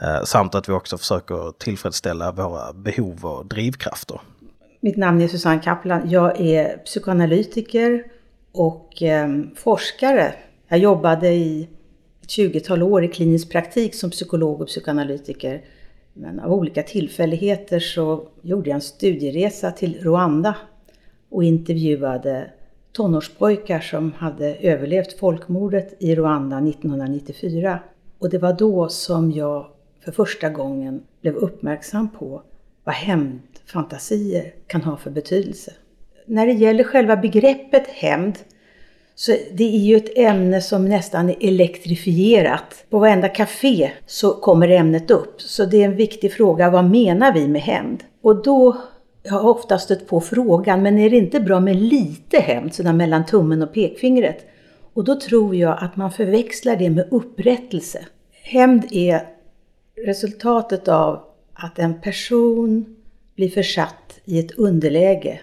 Eh, samt att vi också försöker tillfredsställa våra behov och drivkrafter. Mitt namn är Susanne Kaplan. Jag är psykoanalytiker och eh, forskare. Jag jobbade i ett 20-tal år i klinisk praktik som psykolog och psykoanalytiker. Men av olika tillfälligheter så gjorde jag en studieresa till Rwanda och intervjuade tonårspojkar som hade överlevt folkmordet i Rwanda 1994. Och det var då som jag för första gången blev uppmärksam på vad fantasier kan ha för betydelse. När det gäller själva begreppet hämnd så det är ju ett ämne som nästan är elektrifierat. På varenda café så kommer ämnet upp. Så det är en viktig fråga, vad menar vi med hämnd? Och då jag har ofta stött på frågan, men är det inte bra med lite hämnd, sådär mellan tummen och pekfingret? Och då tror jag att man förväxlar det med upprättelse. Hämnd är resultatet av att en person blir försatt i ett underläge,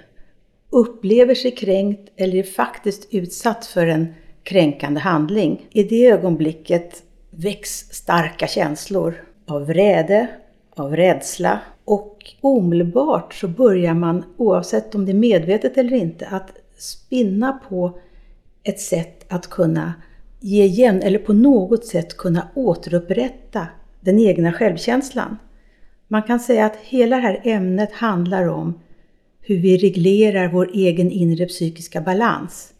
upplever sig kränkt eller är faktiskt utsatt för en kränkande handling. I det ögonblicket väcks starka känslor av vrede, av rädsla och omedelbart så börjar man, oavsett om det är medvetet eller inte, att spinna på ett sätt att kunna ge igen eller på något sätt kunna återupprätta den egna självkänslan. Man kan säga att hela det här ämnet handlar om hur vi reglerar vår egen inre psykiska balans.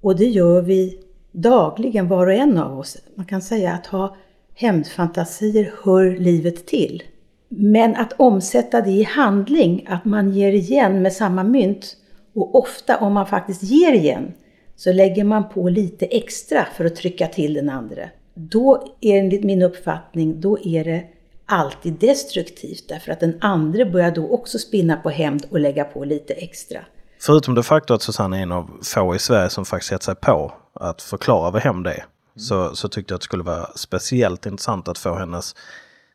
Och det gör vi dagligen var och en av oss. Man kan säga att ha hämndfantasier hör livet till. Men att omsätta det i handling, att man ger igen med samma mynt och ofta om man faktiskt ger igen så lägger man på lite extra för att trycka till den andra. Då är enligt min uppfattning, då är det alltid destruktivt därför att den andra börjar då också spinna på hämnd och lägga på lite extra. Förutom det faktum att Susanne är en av få i Sverige som faktiskt gett sig på att förklara vad hämnd är, mm. så, så tyckte jag att det skulle vara speciellt intressant att få hennes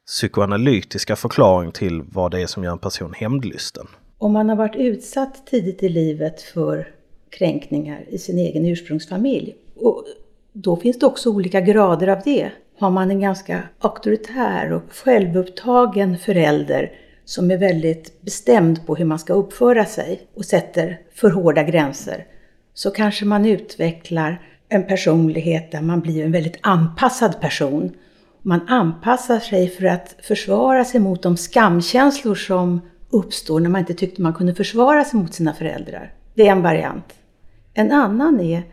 psykoanalytiska förklaring till vad det är som gör en person hämndlysten. Om man har varit utsatt tidigt i livet för kränkningar i sin egen ursprungsfamilj, och då finns det också olika grader av det. Har man en ganska auktoritär och självupptagen förälder som är väldigt bestämd på hur man ska uppföra sig och sätter för hårda gränser, så kanske man utvecklar en personlighet där man blir en väldigt anpassad person man anpassar sig för att försvara sig mot de skamkänslor som uppstår när man inte tyckte man kunde försvara sig mot sina föräldrar. Det är en variant. En annan är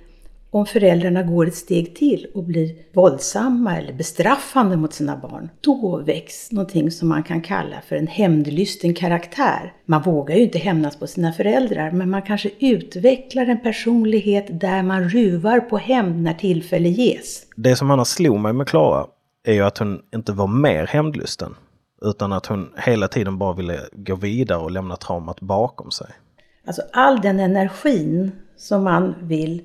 om föräldrarna går ett steg till och blir våldsamma eller bestraffande mot sina barn. Då väcks någonting som man kan kalla för en hämndlysten karaktär. Man vågar ju inte hämnas på sina föräldrar, men man kanske utvecklar en personlighet där man ruvar på hämnd när tillfälle ges. Det som annars slog mig med Klara är ju att hon inte var mer hämndlysten. Utan att hon hela tiden bara ville gå vidare och lämna traumat bakom sig. Alltså all den energin som man vill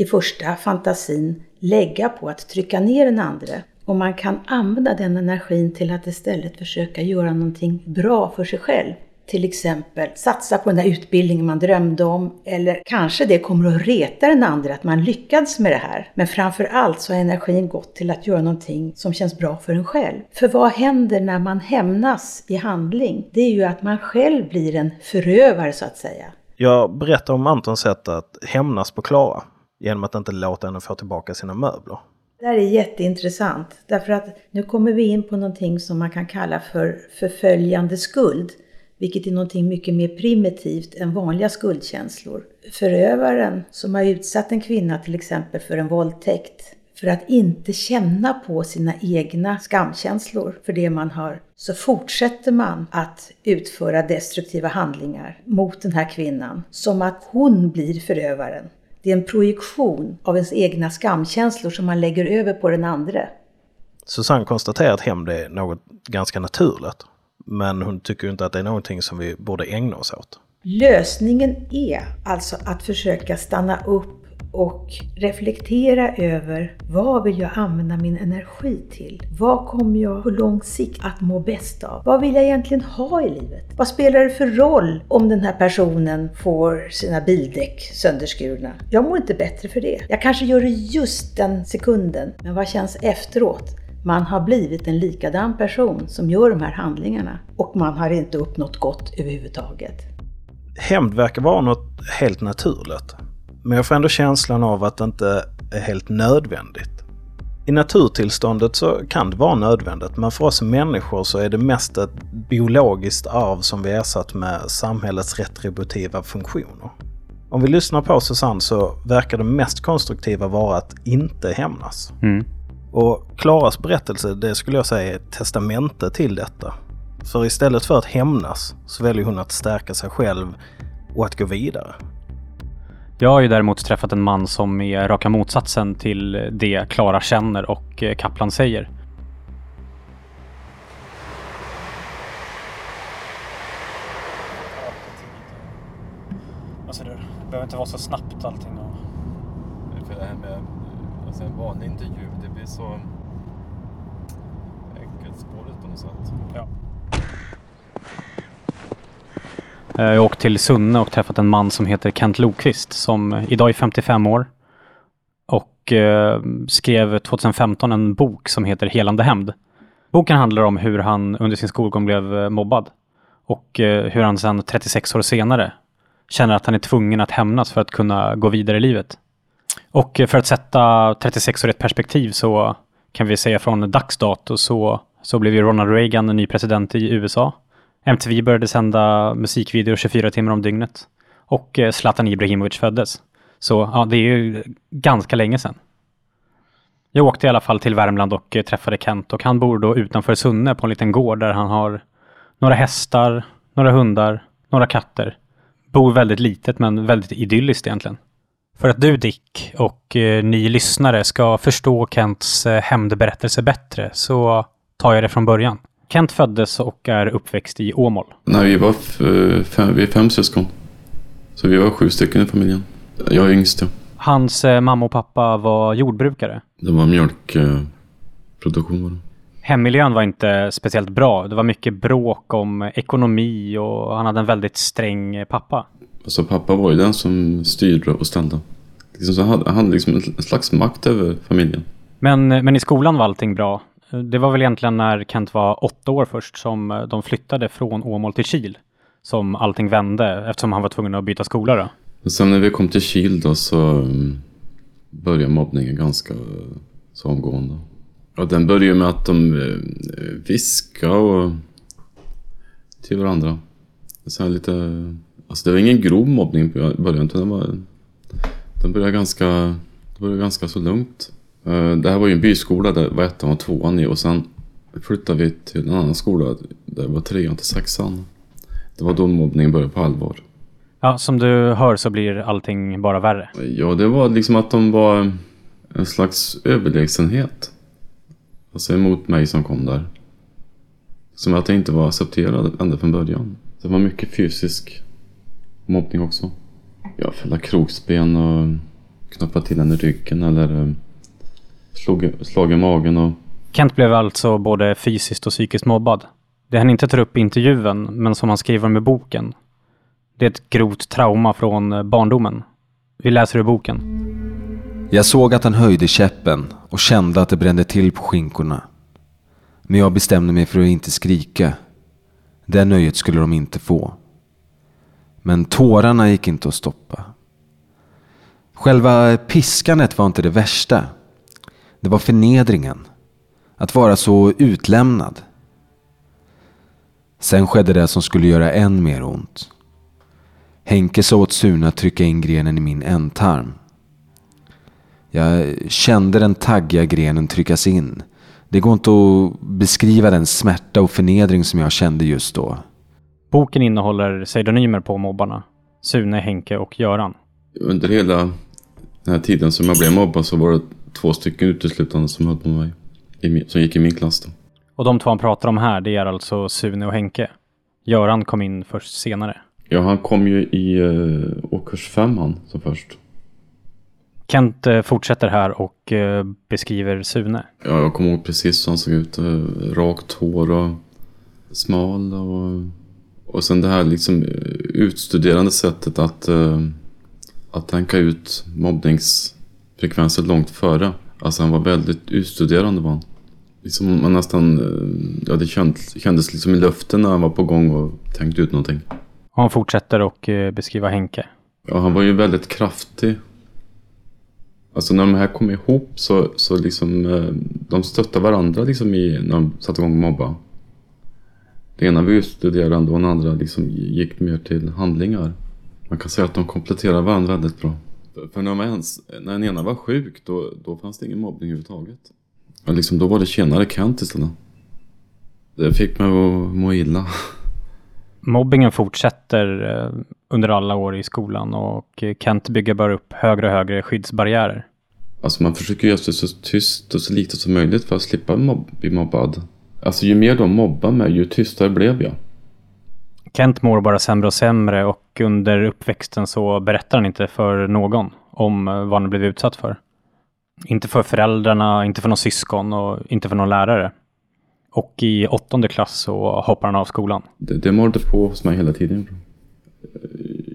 i första fantasin lägga på att trycka ner den andra. Och man kan använda den energin till att istället försöka göra någonting bra för sig själv till exempel satsa på den där utbildningen man drömde om eller kanske det kommer att reta den andra att man lyckats med det här. Men framför allt så har energin gått till att göra någonting som känns bra för en själv. För vad händer när man hämnas i handling? Det är ju att man själv blir en förövare så att säga. Jag berättar om Antons sätt att hämnas på Klara genom att inte låta henne få tillbaka sina möbler. Det här är jätteintressant därför att nu kommer vi in på någonting som man kan kalla för förföljande skuld. vilket är någonting mycket mer primitivt än vanliga skuldkänslor. Förövaren som har utsatt en kvinna till exempel för en våldtäkt för att inte känna på sina egna skamkänslor för det man har, så fortsätter man att utföra destruktiva handlingar mot den här kvinnan. Som att hon blir förövaren. Det är en projektion av ens egna skamkänslor som man lägger över på den andra. Susanne konstaterar att hämnd är något ganska naturligt. Men hon tycker inte att det är någonting som vi borde ägna oss åt. Lösningen är alltså att försöka stanna upp och reflektera över vad vill jag använda min energi till? Vad kommer jag på lång sikt att må bäst av? Vad vill jag egentligen ha i livet? Vad spelar det för roll om den här personen får sina bildäck sönderskurna? Jag mår inte bättre för det. Jag kanske gör det just den sekunden, men vad känns efteråt? Man har blivit en likadan person som gör de här handlingarna och man har inte uppnått gott överhuvudtaget. Hämnd verkar vara något helt naturligt. Men jag får ändå känslan av att det inte är helt nödvändigt. I naturtillståndet så kan det vara nödvändigt, men för oss människor så är det mest ett biologiskt arv som vi ersatt med samhällets retributiva funktioner. Om vi lyssnar på Susanne så verkar det mest konstruktiva vara att inte hämnas. Mm. Och Klaras berättelse, det skulle jag säga är ett testamente till detta. För istället för att hämnas så väljer hon att stärka sig själv och att gå vidare. Jag har ju däremot träffat en man som är raka motsatsen till det Klara känner och eh, Kaplan säger. Alltså det behöver inte vara så snabbt allting. Och... För det här med alltså en vanlig intervju, det blir så enkelspårigt på något sätt. Ja. Eh, Eh, jag har åkt till Sunne och träffat en man som heter Kent Lokvist som idag är 55 år. Och eh, skrev 2015 en bok som heter Helande hämnd. Boken handlar om hur han under sin skolgång blev eh, mobbad. Och hur han sedan 36 år senare känner att han är tvungen att hämnas för att kunna gå vidare i livet. Och för att sätta 36 år i ett perspektiv så kan vi säga från dags dato så, så blev ju Ronald Reagan en ny president i USA. MTV började sända musikvideor 24 timmar om dygnet. Och eh, Zlatan Ibrahimovic föddes. Så ja, det är ju ganska länge sedan. Jag åkte i alla fall till Värmland och eh, träffade Kent och han bor då utanför Sunne på en liten gård där han har några hästar, några hundar, några katter. Bor väldigt litet men väldigt idylliskt egentligen. För att du Dick och eh, ni lyssnare ska förstå Kents eh, hämndberättelse bättre så tar jag det från början. Kent föddes och är uppväxt i Åmål. Nej, vi var f- fem, vi är fem syskon. Så vi var sju stycken i familjen. Jag är yngst, ja. Hans eh, mamma och pappa var jordbrukare. Det var mjölkproduktion. var det. Hemmiljön var inte speciellt bra. Det var mycket bråk om ekonomi och han hade en väldigt sträng eh, pappa. Så pappa var ju den som styrde och ställde. Liksom så han hade, liksom en slags makt över familjen. Men, eh, men i skolan var allting bra. Det var väl egentligen när Kent var åtta år först som eh, de flyttade från Åmål till Kil. Som allting vände eftersom han var tvungen att byta skola då. Sen när vi kom till Kil då så mm, började mobbningen ganska eh, så omgående. Och den började med att de eh, viskade och till varandra. Så här lite, alltså det var ingen grov mobbning i början utan den, var, den började ganska, det började ganska så lugnt. Eh, Det här var ju en byskola där var ettan och tvåan i och sen flyttade vi till en annan skola där var trean till sexan. Det var då mobbningen började på allvar. Ja, som du hör så blir allting bara värre. Ja, det var liksom att de var en slags överlägsenhet. Alltså emot mig som kom där. Som att jag inte var accepterad ända från början. Det var mycket fysisk mobbning också. Jag fällde kroksben och knuffade till henne i ryggen eller eh, slog, slag i magen och Kent blev alltså både fysiskt och psykiskt mobbad. Det han inte tar upp i intervjun, men som han skriver om i boken. Det är ett grovt trauma från eh, barndomen. Vi läser ur boken. Jag såg att han höjde käppen och kände att det brände till på skinkorna. Men jag bestämde mig för att inte skrika. Det nöjet skulle de inte få. Men tårarna gick inte att stoppa. Själva piskandet var inte det värsta. Det var förnedringen. Att vara så utlämnad. Sen skedde det som skulle göra än mer ont. Henke sa åt Sune att trycka in grenen i min ändtarm. Jag kände den taggiga grenen tryckas in. Det går inte att beskriva den smärta och förnedring som jag kände just då. Boken innehåller pseudonymer på mobbarna. Sune, Henke och Göran. Under hela den här tiden som jag blev mobbad så var det två stycken uteslutande som höll på mig. I min, som gick i min klass då. Och de två han pratar om här, det är alltså Sune och Henke. Göran kom in först senare. Ja, han kom ju i uh, årskurs fem han som först. Kent eh, fortsätter här och eh, beskriver Sune. Ja, jag kommer ihåg precis hur han såg ut. Eh, rakt hår och smal och... Och sen det här liksom utstuderande sättet att, att tänka ut mobbningsfrekvenser långt före. Alltså han var väldigt utstuderande var han. Liksom man nästan, ja det kändes, kändes liksom i luften när han var på gång och tänkte ut någonting. Och han fortsätter och beskriva Henke. Ja, han var ju väldigt kraftig. Alltså när de här kom ihop så, så liksom de stöttade varandra liksom i, när de satte igång att mobba. Det ena var ju studerande och den andra liksom gick mer till handlingar. Man kan säga att de kompletterar varandra väldigt bra. För när, ens, när den ena var sjuk då, då fanns det ingen mobbning överhuvudtaget. Och liksom, då var det tjenare Kent istället. Det fick mig att må illa. Mobbingen fortsätter eh, under alla år i skolan och Kent bygger bara upp högre och högre skyddsbarriärer. Alltså man försöker göra sig så tyst och så lite som möjligt för att slippa mobb bli mobbad. Alltså ju mer de mobbar mig, ju tystare blev jag. Kent mår bara sämre och sämre och under uppväxten så berättar han inte för någon om eh, vad han blivit utsatt för. Inte för föräldrarna, inte för någon syskon och inte för någon lärare. Och i åttonde klass så hoppar han av skolan. Det, det målde på hos mig hela tiden.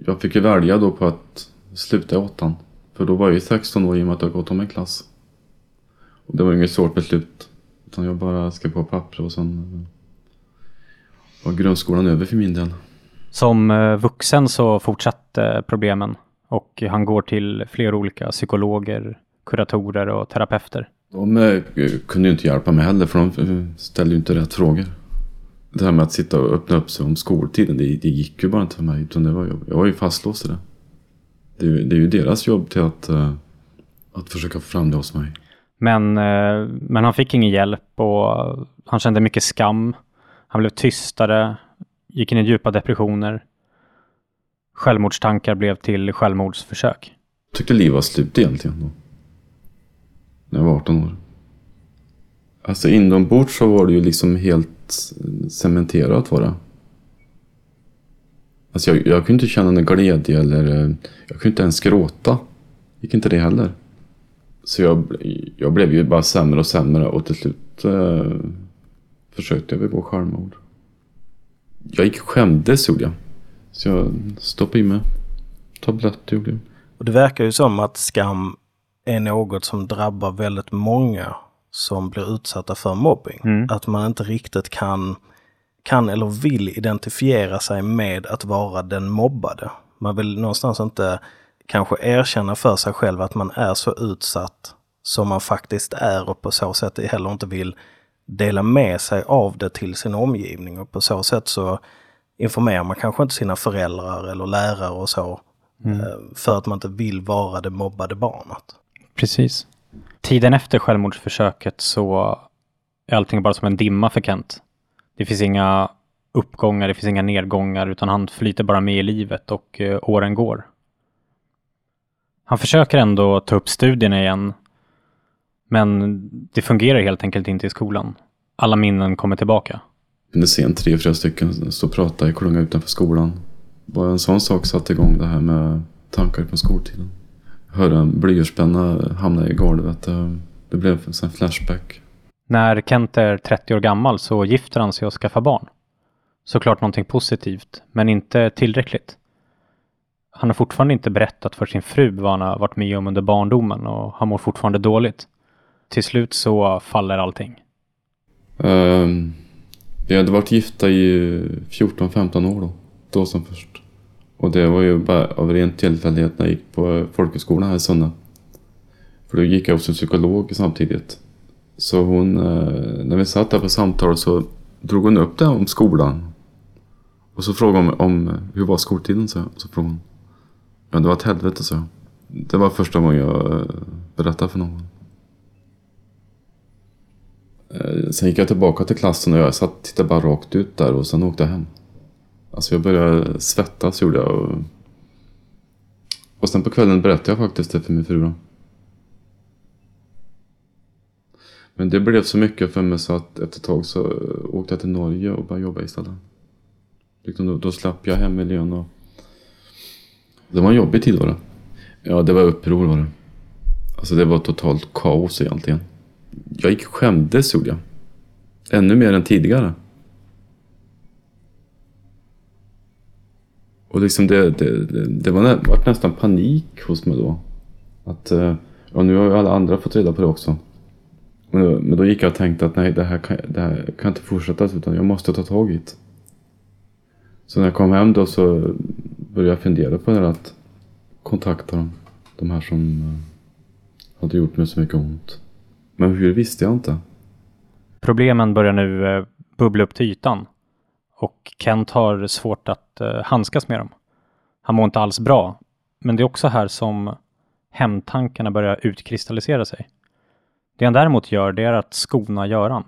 Jag fick ju välja då på att sluta i åttan. För då var jag ju 16 år i och med att jag gått om en klass. Och det var inget svårt beslut. Utan jag bara skrev på papper och sen var grundskolan över för min del. Som eh, vuxen så fortsatte problemen och han går till flera olika psykologer, kuratorer och terapeuter. De eh, kunde ju inte hjälpa mig heller för de eh, ställde ju inte rätt frågor. Det här med att sitta och öppna upp sig om skoltiden, det, det gick ju bara inte för mig. Utan det var, jag var ju fastlåst i det. Det, det är ju deras jobb till att, att försöka få fram det hos mig. Men, men han fick ingen hjälp och han kände mycket skam. Han blev tystare, gick in i djupa depressioner. Självmordstankar blev till självmordsförsök. Jag tyckte livet var slut egentligen då. När jag var 18 år. Alltså inombords så var det ju liksom helt eh, cementerat var det. Alltså jag, jag kunde inte känna någon glädje eller eh, jag kunde inte ens gråta. Gick inte det heller. Så jag, jag blev ju bara sämre och sämre och till slut eh, försökte jag begå självmord. Jag gick och skämdes gjorde jag. Så jag stoppade i mig tabletter gjorde jag. Och det verkar ju som att skam är något som drabbar väldigt många som blir utsatta för mobbing. Mm. Att man inte riktigt kan, kan eller vill identifiera sig med att vara den mobbade. Man vill någonstans inte kanske erkänna för sig själv att man är så utsatt som man faktiskt är och på så sätt heller inte vill dela med sig av det till sin omgivning och på så sätt så informerar man kanske inte sina föräldrar eller lärare och så mm. Eh, för att man inte vill vara det mobbade barnet. Precis. Tiden efter självmordsförsöket så är allting bara som en dimma för Kent. Det finns inga uppgångar, det finns inga nedgångar utan han flyter bara med i livet och uh, åren går. Han försöker ändå ta upp studierna igen men det fungerar helt enkelt inte i skolan. Alla minnen kommer tillbaka. Kunde se en tre, fyra stycken stå och prata i klunga utanför skolan. Bara en sån sak satte igång det här med tankar på skoltiden. Höra en blyertspenna hamna i golvet. Det blev en flashback. När Kent är 30 år gammal så gifter han sig och skaffar barn. Såklart någonting positivt, men inte tillräckligt. Han har fortfarande inte berättat för sin fru vad han har varit med om under barndomen och han mår fortfarande dåligt till slut så faller allting? Um, vi hade varit gifta i 14-15 år då. Då som först. Och det var ju bara av ren tillfällighet när jag gick på folkhögskolan här i Sunne. För då gick jag hos en psykolog samtidigt. Så hon, eh, när vi satt där på samtal så drog hon upp det om skolan. Och så frågade hon om hur var skoltiden, så, så frågade hon. Ja, det var ett helvete, så. Det var första gången jag eh, berättade för någon. Eh, sen gick jag tillbaka till klassen och jag satt och tittade bara rakt ut där och sen åkte jag hem. Alltså jag började svettas gjorde jag. Och, och sen på kvällen berättade jag faktiskt det för min fru. Men det blev så mycket för mig så att efter ett tag så eh, åkte jag till Norge och började jobba istället. Liksom då, då slapp jag hemmiljön och... Det var en jobbig tid var det. Ja, det var uppror var det. Alltså det var totalt kaos egentligen. Jag gick och skämdes gjorde jag. Ännu mer än tidigare. Och liksom det, det, det, det var, nä, var nästan panik hos mig då. Att, och ja nu har ju alla andra fått reda på det också. Men då, men då gick jag och tänkte att nej, det här kan, det här kan inte fortsätta utan jag måste ta tag i det. Så när jag kom hem då så började jag fundera på det där att kontakta dem. De här som eh, hade gjort mig så mycket ont. Men hur visste jag inte. Problemen börjar nu eh, bubbla upp till ytan och Kent har svårt att eh, handskas med dem. Han mår inte alls bra, men det är också här som hämndtankarna börjar utkristallisera sig. Det han däremot gör, det är att skona Göran.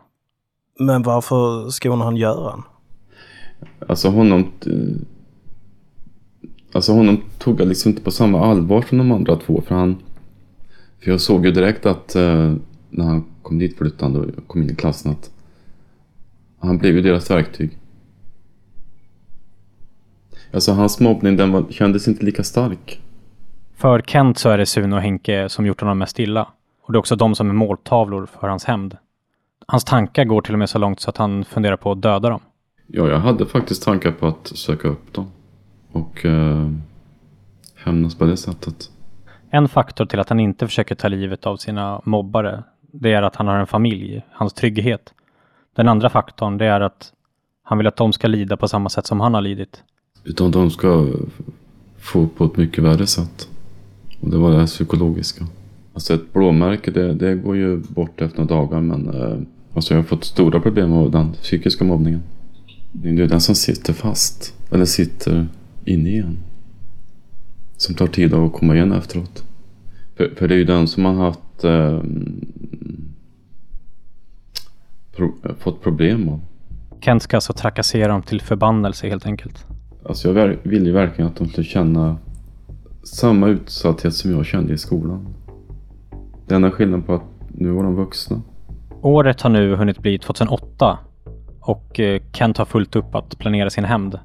Men varför skonar han Göran? Alltså honom... Alltså honom tog jag liksom inte på samma allvar som de andra två. För han... För jag såg ju direkt att eh, när han kom dit flyttande och kom in i klassen att han blev ju deras verktyg. Alltså hans mobbning den var, kändes inte lika stark. För Kent så är det Sune och Henke som gjort honom mest illa. Och det är också de som är måltavlor för hans hämnd. Hans tankar går till och med så långt så att han funderar på att döda dem. Ja, jag hade faktiskt tankar på att söka upp dem. Och eh, hämnas på det sättet. En faktor till att han inte försöker ta livet av sina mobbare, det är att han har en familj, hans trygghet. Den andra faktorn, det är att han vill att de ska lida på samma sätt som han har lidit. Utan de ska få på ett mycket värre sätt. Och det var det psykologiska. Alltså ett blåmärke det, det går ju bort efter några dagar men eh, alltså jag har fått stora problem av den psykiska mobbningen. Det är den som sitter fast. Eller sitter inne igen. Som tar tid att komma igen efteråt. För, för det är ju den som har haft eh, pro, fått problem av. Kent ska alltså trakassera dem till förbannelse helt enkelt. Alltså jag vill ju verkligen att de ska känna samma utsatthet som jag kände i skolan. Det enda skillnaden på att nu var de vuxna. Året har nu hunnit bli 2008 och eh, Kent har fullt upp att planera sin hämnd.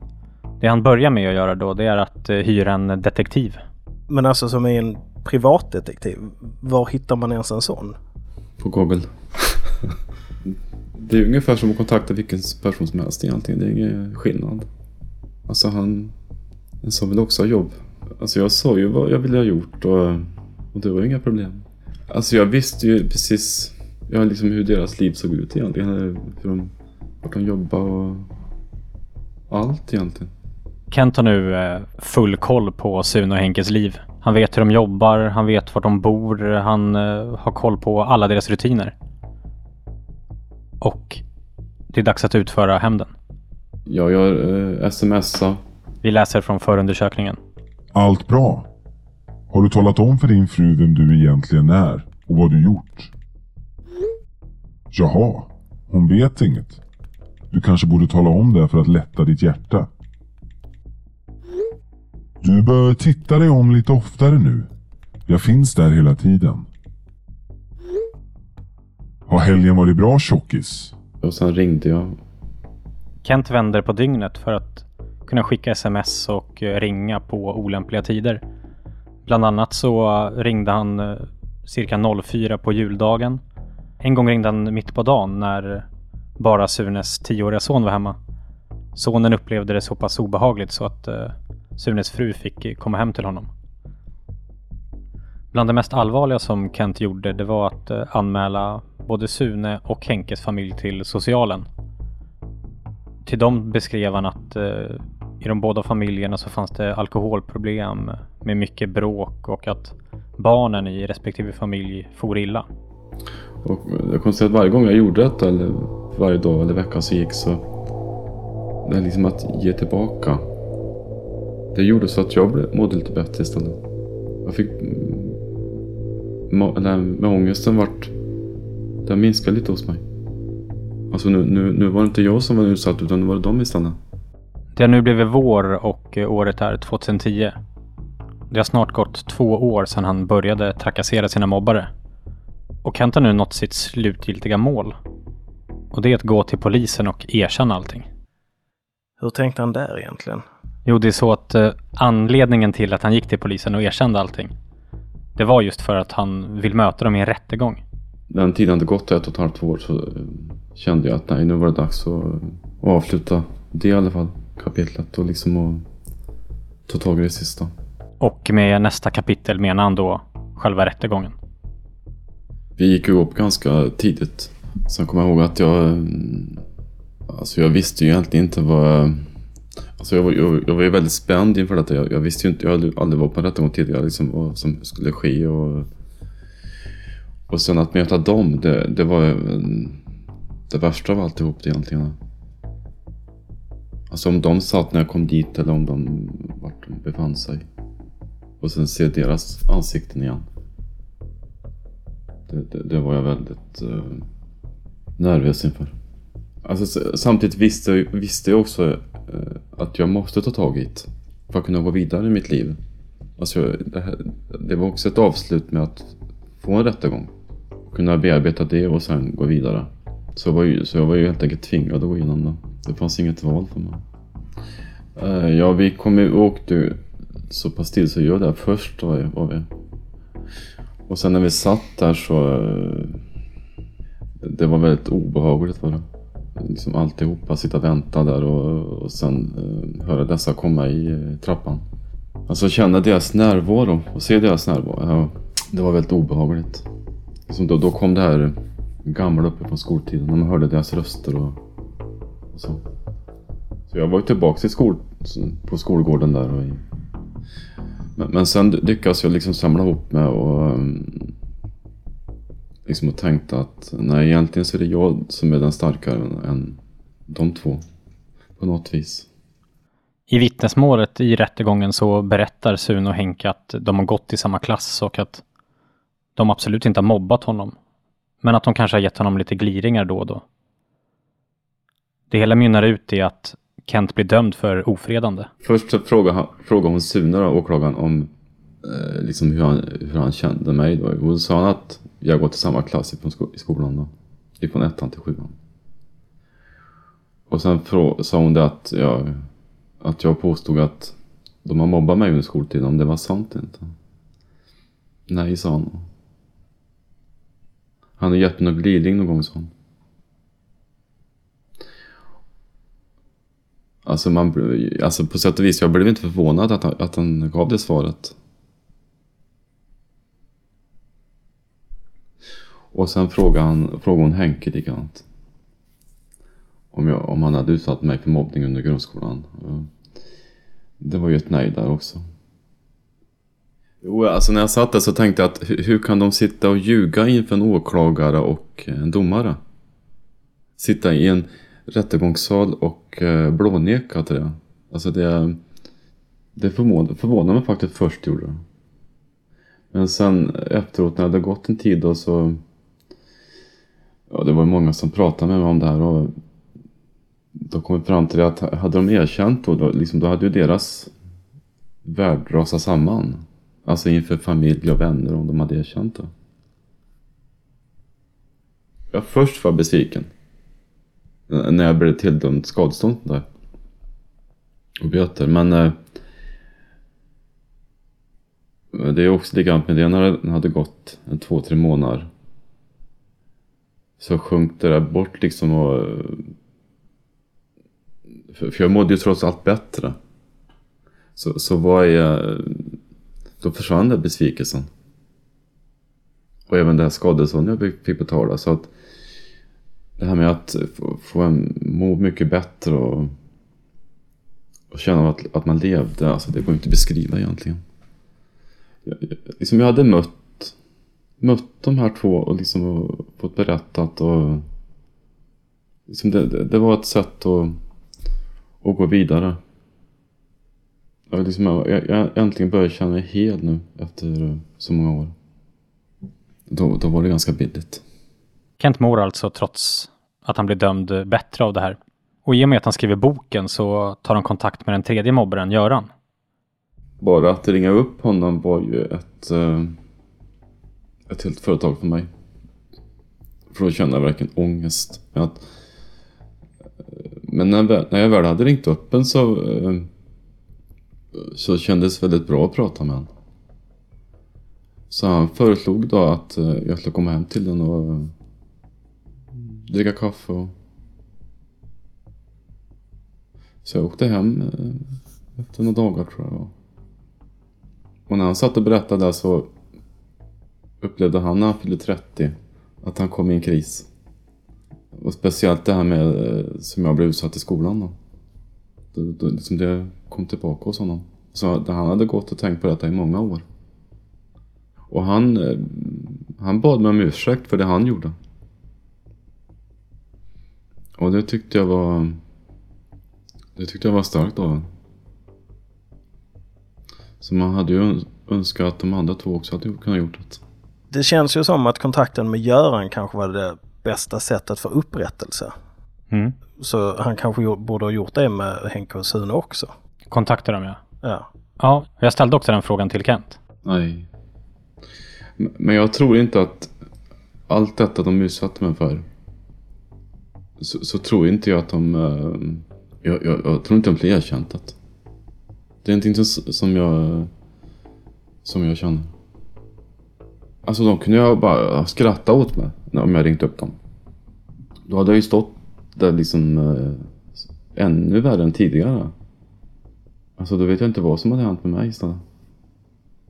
Det han börjar med att göra då, det är att eh, hyra en detektiv. Men alltså som är en privatdetektiv, var hittar man ens en sån? På Google. det är ungefär som att kontakta vilken person som helst egentligen. Det är ingen skillnad. Alltså han, han sa väl också ha jobb. Alltså jag sa ju vad jag ville ha gjort och, och det var inga problem. Alltså jag visste ju precis ja, liksom hur deras liv såg ut egentligen. Hur de, vart de jobbade och allt egentligen. Kent har nu eh, full koll på Sune och Henkes liv. Han vet hur de jobbar, han vet var de bor, han eh, har koll på alla deras rutiner. Och det är dags att utföra hämnden. Jag gör eh, smsa. Vi läser från förundersökningen. Allt bra. Har du talat om för din fru vem du egentligen är och vad du gjort? Jaha, hon vet inget. Du kanske borde tala om det för att lätta ditt hjärta. Du bör titta dig om lite oftare nu. Jag finns där hela tiden. Har helgen varit bra tjockis? Och sen ringde jag. Kent vänder på dygnet för att kunna skicka sms och eh, ringa på olämpliga tider. Bland annat så ringde han eh, cirka 04 på juldagen. En gång ringde han mitt på dagen när bara Sunes tioåriga son var hemma. Sonen upplevde det så pass obehagligt så att uh, Sunes fru fick komma hem till honom. Bland det mest allvarliga som Kent gjorde det var att eh, anmäla både Sune och Henkes familj till socialen. Till dem beskrev han att eh, i de båda familjerna så fanns det alkoholproblem med mycket bråk och att barnen i respektive familj for illa. Och jag kan säga att varje gång jag gjorde detta, eller varje dag eller vecka så gick så... det är liksom att ge tillbaka. Det gjorde så att jag blev, mådde lite bättre istället. Jag fick... Eller med ångesten vart... Den minskade lite hos mig. Alltså nu, nu, nu var det inte jag som var utsatt utan nu var det de istället. Det har nu blivit vår och året är 2010. Det har snart gått två år sedan han började trakassera sina mobbare. Och Kent har nu nått sitt slutgiltiga mål. Och det är att gå till polisen och erkänna allting. Hur tänkte han där egentligen? Jo, det är så att eh, anledningen till att han gick till polisen och erkände allting. Det var just för att han vill möta dem i en rättegång. Den tiden hade gått ett och ett halvt år så eh, kände jag att nej, nu var det dags att, att avsluta det i alla fall. Kapitlet och liksom att ta tag i det sista. Och med nästa kapitel menar han då själva rättegången. Vi gick ju upp ganska tidigt. Sen kommer jag ihåg att jag... Alltså jag visste ju egentligen inte vad... Alltså jag var, jag, jag var ju väldigt spänd inför detta. Jag, jag visste ju inte, jag hade aldrig varit på en rättegång tidigare liksom vad som skulle ske och... Och sen att möta dem, det, det var mm, det värsta av alltihop egentligen. Alltså om de satt när jag kom dit eller om de vart de befann sig. Och sen se deras ansikten igen. Det, det, det var jag väldigt uh, nervös inför. Alltså, samtidigt visste, visste jag också Eh, att jag måste ta tag i det. För att kunna gå vidare i mitt liv. Alltså, det, här, det var också ett avslut med att få en rättegång. Kunna bearbeta det och sen gå vidare. Så jag var ju, så jag var ju helt enkelt tvingad att gå igenom det. Det fanns inget val för mig. Uh, ja, vi kom ju, åkte så pass till så jag där först var, var vi. Och sen när vi satt där så... Uh, det var väldigt obehagligt var det. Liksom alltihopa, sitta och vänta där och, och sen eh, höra dessa komma i eh, trappan. Alltså känna deras närvaro och se deras närvaro. Ja, det var väldigt obehagligt. Liksom då, då kom det här gamla uppe från skoltiden. När man hörde deras röster och, och så. Så jag var ju tillbaka i skol, på skolgården där. Och, men, men sen lyckades jag liksom samla ihop mig och um, liksom och tänkte att nej egentligen så är det jag som är den starkare än de två. På något vis. I vittnesmålet i rättegången så berättar Sune och Henke att de har gått i samma klass och att de absolut inte har mobbat honom. Men att de kanske har gett honom lite gliringar då och då. Det hela mynnar ut i att Kent blir dömd för ofredande. Först så frågade, frågade hon Sune, då, åklagaren, om Eh, liksom hur, han, hur han kände mig. Då. Och då sa han att jag gått i samma klass ifrån sko i skolan. Då. Ifrån ettan till sjuan. Och sen sa hon det att jag, att jag påstod att de har mobbat mig under skoltiden, om det var sant eller inte. Nej, sa han. Han har gett mig någon glidning någon gång, sa han. Alltså, man, alltså på sätt och vis, jag blev inte förvånad att han, att han gav det svaret. Och sen frågade, han, frågade hon Henke likadant. Om, jag, om han hade utsatt mig för mobbning under grundskolan. Det var ju ett nej där också. Jo, alltså när jag satt där så tänkte jag att hur, hur kan de sitta och ljuga inför en åklagare och eh, en domare? Sitta i en rättegångssal och eh, blåneka till det. Alltså det, det förvånade, förvånade mig faktiskt först gjorde det. Men sen efteråt när det hade gått en tid då så... Ja, det var många som pratade med mig om det här och då kom vi fram till det att hade de erkänt då, då, liksom, då hade ju deras värld rasat samman. Alltså inför familj och vänner om de hade erkänt det. Jag först var besviken. När jag blev tilldömd skadestånd där. Och böter. Men eh, det är också likadant med det när det hade gått en två, tre månader. Så sjönk det där bort liksom och... För, för jag mådde ju trots allt bättre. Så, så var jag, Då försvann den besvikelsen. Och även det här skadeståndet jag fick betala. Så att det här med att få, få en, må mycket bättre och, och känna att, att man levde, alltså det går inte att beskriva egentligen. Jag, liksom jag hade mött, mött de här två och liksom och fått berättat och liksom det, det, det var ett sätt att, och gå vidare. Jag, liksom, jag, jag äntligen börjar känna mig hel nu efter så många år. Då, då var det ganska billigt. Kent mår alltså trots att han blir dömd bättre av det här. Och i och med att han skriver boken så tar han kontakt med den tredje mobbaren, Göran. Bara att ringa upp honom var ju ett, eh, ett helt företag för mig. För då kände jag verkligen ångest. Att, eh, men när, när jag väl hade ringt upp en så, eh, så kändes det väldigt bra att prata med honom. Så han föreslog då att eh, jag skulle komma hem till den och dricka kaffe och... Så jag åkte hem efter några dagar tror jag. Och när han satt och berättade det så upplevde han när han fyllde 30 att han kom i en kris. Och speciellt det här med eh, som jag blev utsatt i skolan då. då, då liksom det kom tillbaka hos honom. Så han hade gått och tänkt på detta i många år. Och han, eh, han bad mig om ursäkt för det han gjorde. Och det tyckte jag var... Det tyckte jag var starkt av honom. Så man hade ju önskat att de andra två också hade kunnat gjort det. Det känns ju som att kontakten med Göran kanske var det bästa sättet för upprättelse. Mm. Så han kanske borde ha gjort det med Henke och Sune också. Kontakta dem ja. Ja. Ja, jag ställde också den frågan till Kent. Nej. Men jag tror inte att allt detta de utsatte mig för så, så, tror inte jag att de... Uh, jag, jag, jag, tror inte de blir erkänt det. Det är någonting som, som jag... Som jag känner. Alltså de kunde ju bara skratta åt mig om jag ringt upp dem. Då hade jag ju stått där liksom eh, ännu värre än tidigare. Alltså då vet jag inte vad som hade hänt med mig istället.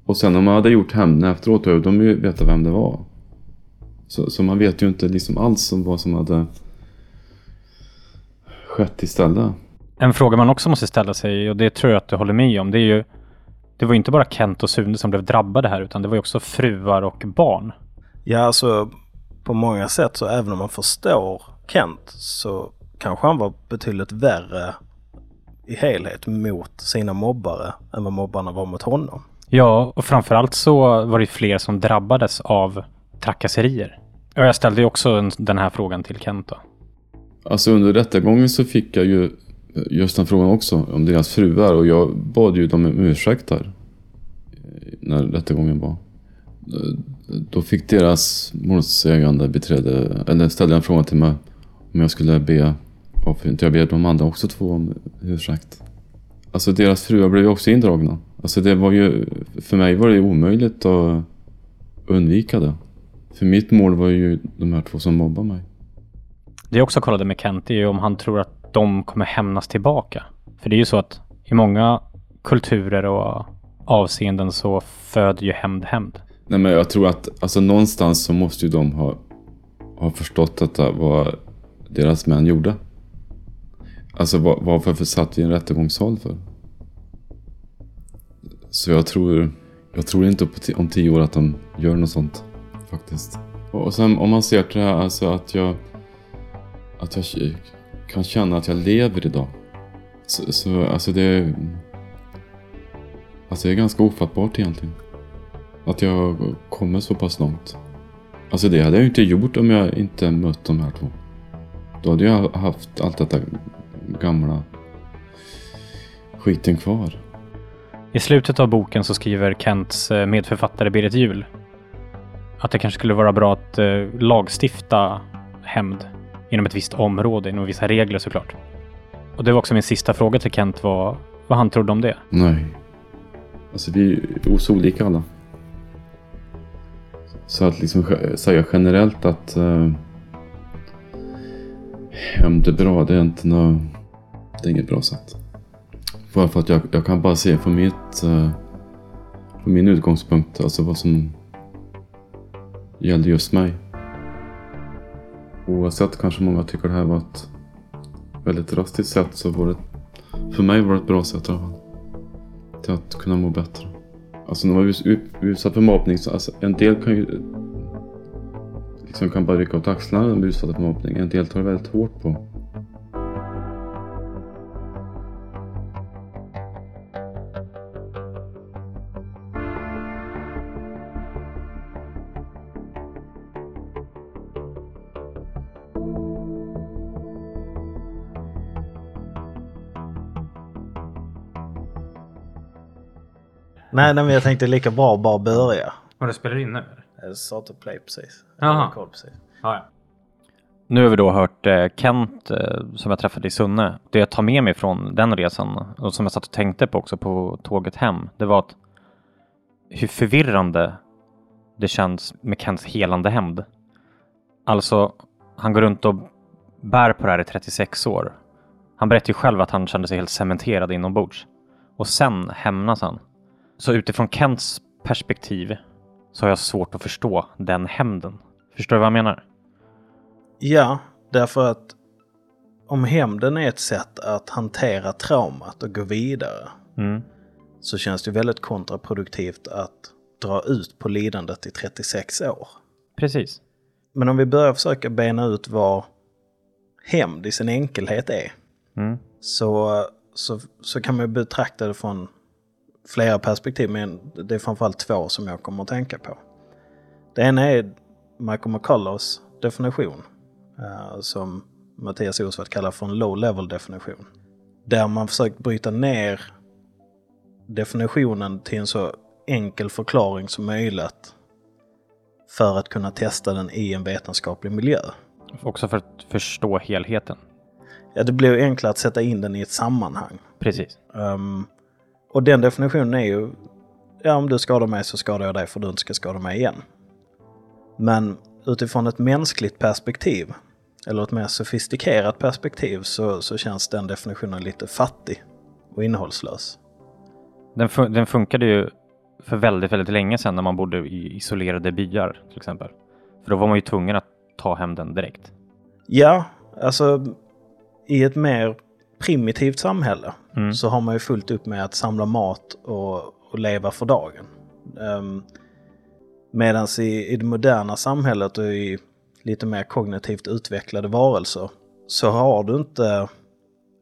Och sen om man hade gjort hämnden efteråt, då hade de ju vetat vem det var. Så, så man vet ju inte liksom alls om vad som hade skett istället. En fråga man också måste ställa sig, och det tror jag att du håller med om, det är ju det var ju inte bara Kent och Sune som blev drabbade här, utan det var ju också fruar och barn. Ja, alltså på många sätt så även om man förstår Kent så kanske han var betydligt värre i helhet mot sina mobbare än vad mobbarna var mot honom. Ja, och framförallt så var det fler som drabbades av trakasserier. Och jag ställde ju också den här frågan till Kent då. Alltså under rättegången så fick jag ju just den frågan också om deras fruar och jag bad ju dem om ursäkt där. När rättegången var. Då fick deras målsägande beträde, eller ställde en fråga till mig om jag skulle be, varför inte jag ber de andra också två om ursäkt. Alltså deras fruar blev ju också indragna. Alltså det var ju, för mig var det omöjligt att undvika det. För mitt mål var ju de här två som mobbade mig. Det jag också kollade med Kent är ju om han tror att de kommer hämnas tillbaka. För det är ju så att i många kulturer och avseenden så föder ju hämnd hämnd. Nej men jag tror att alltså någonstans så måste ju de ha, ha förstått detta vad deras män gjorde. Alltså var, varför satt vi i en rättegångssal för? Så jag tror, jag tror inte om tio år att de gör något sånt faktiskt. Och sen om man ser till det här, alltså att jag, att jag kan känna att jag lever idag. Så, så alltså det, alltså det är ganska ofattbart egentligen. Att jag kommer så pass långt. Alltså det hade jag ju inte gjort om jag inte mött de här två. Då hade jag haft allt detta gamla skiten kvar. I slutet av boken så skriver Kents eh, medförfattare Berit Jul att det kanske skulle vara bra att eh, lagstifta hämnd inom ett visst område, inom vissa regler såklart. Och det var också min sista fråga till Kent var vad han trodde om det. Nej. Alltså vi är så olika alla. Så att liksom säga generellt att eh, uh, hämnd är bra, det är inte något, det är inget bra sätt. Bara för att jag, jag kan bara se från mitt, uh, från min utgångspunkt, alltså vad som gällde just mig. Oavsett kanske många tycker det här var ett väldigt drastiskt sätt så var det för mig var det ett bra sätt i alla fall. Till att kunna må bättre. Alltså när man är utsatt för mobbning så alltså, en del kan ju liksom kan bara rycka åt axlarna när man blir utsatt för mobbning. En del tar det väldigt hårt på. Nej, nej, men jag tänkte lika bra bara börja. Vad det spelar in nu? Jag sa till play precis. Jaha. Precis. Ja, ja. Nu har vi då hört eh, Kent eh, som jag träffade i Sunne. Det jag tar med mig från den resan och som jag satt och tänkte på också på tåget hem, det var att hur förvirrande det känns med Kents helande hämnd. Alltså, han går runt och bär på det här i 36 år. Han berättar ju själv att han kände sig helt cementerad inombords. Och sen hämnas han. Så utifrån Kents perspektiv så har jag svårt att förstå den hämnden. Förstår du vad jag menar? Ja, därför att om hämnden är ett sätt att hantera traumat och gå vidare Mm. så känns det väldigt kontraproduktivt att dra ut på lidandet i 36 år. Precis. Men om vi börjar försöka bena ut vad hämnd i sin enkelhet är Mm. så, så, så kan man betrakta det från flera perspektiv, men det är framförallt två som jag kommer att tänka på. Det ena är Michael McCullough definition, eh, som Mattias Osvart kallar för en low level definition. Där man försökt bryta ner definitionen till en så enkel förklaring som möjligt för att kunna testa den i en vetenskaplig miljö. Också för att förstå helheten. Ja, det blir enklare att sätta in den i ett sammanhang. Precis. Ehm, och den definitionen är ju, ja om du skadar mig så skadar jag dig för att du inte ska skada mig igen. Men utifrån ett mänskligt perspektiv, eller ett mer sofistikerat perspektiv, så, så känns den definitionen lite fattig och innehållslös. Den, fun- den funkade ju för väldigt, väldigt länge sedan när man bodde i isolerade byar till exempel. För då var man ju tvungen att ta hem den direkt. Ja, alltså i ett mer primitivt samhälle Mm. så har man ju fullt upp med att samla mat och, och leva för dagen. Um, Medan i, i det moderna samhället och i lite mer kognitivt utvecklade varelser så har du inte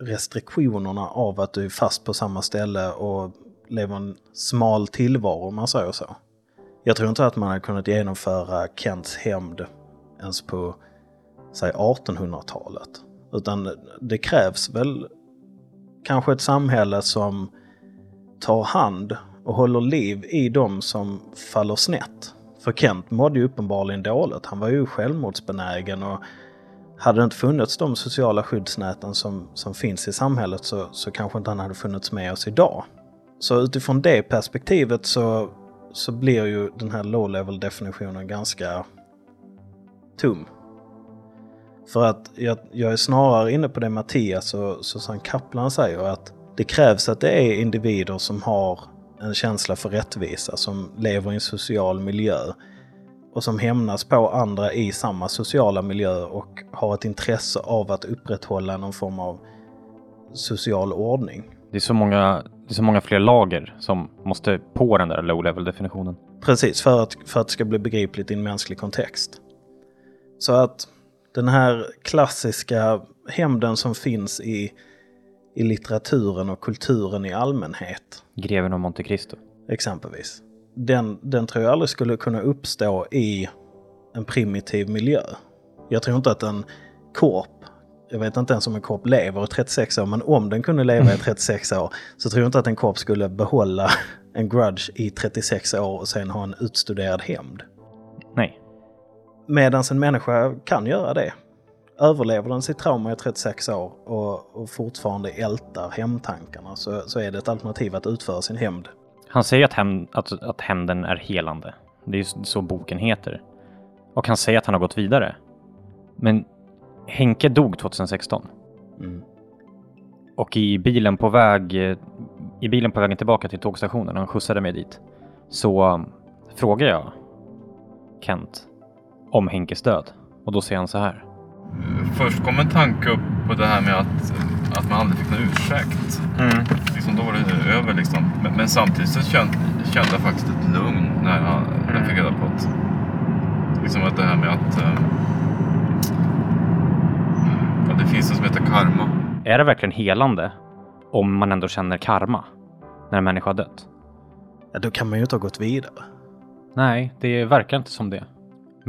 restriktionerna av att du är fast på samma ställe och lever en smal tillvaro om man säger så. Jag tror inte att man hade kunnat genomföra Kents hämnd ens på säg 1800-talet. Utan det krävs väl kanske ett samhälle som tar hand och håller liv i de som faller snett. För Kent mådde ju uppenbarligen dåligt. Han var ju självmordsbenägen och hade det inte funnits de sociala skyddsnäten som, som finns i samhället så, så kanske inte han hade funnits med oss idag. Så utifrån det perspektivet så, så blir ju den här low level definitionen ganska tom. För att jag, jag är snarare inne på det Mattias och Susanne Kaplan säger att det krävs att det är individer som har en känsla för rättvisa, som lever i en social miljö och som hämnas på andra i samma sociala miljö och har ett intresse av att upprätthålla någon form av social ordning. Det är så många, det är så många fler lager som måste på den där low level definitionen. Precis, för att, för att det ska bli begripligt i en mänsklig kontext. Så att den här klassiska hämnden som finns i, i litteraturen och kulturen i allmänhet, Greven av Monte Cristo. exempelvis, den, den tror jag aldrig skulle kunna uppstå i en primitiv miljö. Jag tror inte att en korp, jag vet inte ens om en korp lever i 36 år, men om den kunde leva i 36 år så tror jag inte att en korp skulle behålla en grudge i 36 år och sen ha en utstuderad hämnd. Medan en människa kan göra det. Överlever den sitt trauma i 36 år och, och fortfarande ältar hämndtankarna så, så är det ett alternativ att utföra sin hämnd. Han säger att, hämnd, att, att hämnden är helande. Det är ju så boken heter. Och han säger att han har gått vidare. Men Henke dog 2016. Mm. Och i bilen på väg i bilen på vägen tillbaka till tågstationen, han skjutsade mig dit, så um, frågar jag Kent om Henkes död. Och då säger han så här. Först kom en tanke upp på det här med att, att man aldrig fick någon ursäkt. Mm. Liksom, då var det över liksom. Men, men samtidigt så kände, kände jag faktiskt ett lugn när jag, när jag fick reda på att, liksom att det här med att ja, det finns något som heter karma. Är det verkligen helande om man ändå känner karma när en människa har dött? Ja, då kan man ju inte ha gått vidare. Nej, det verkar inte som det.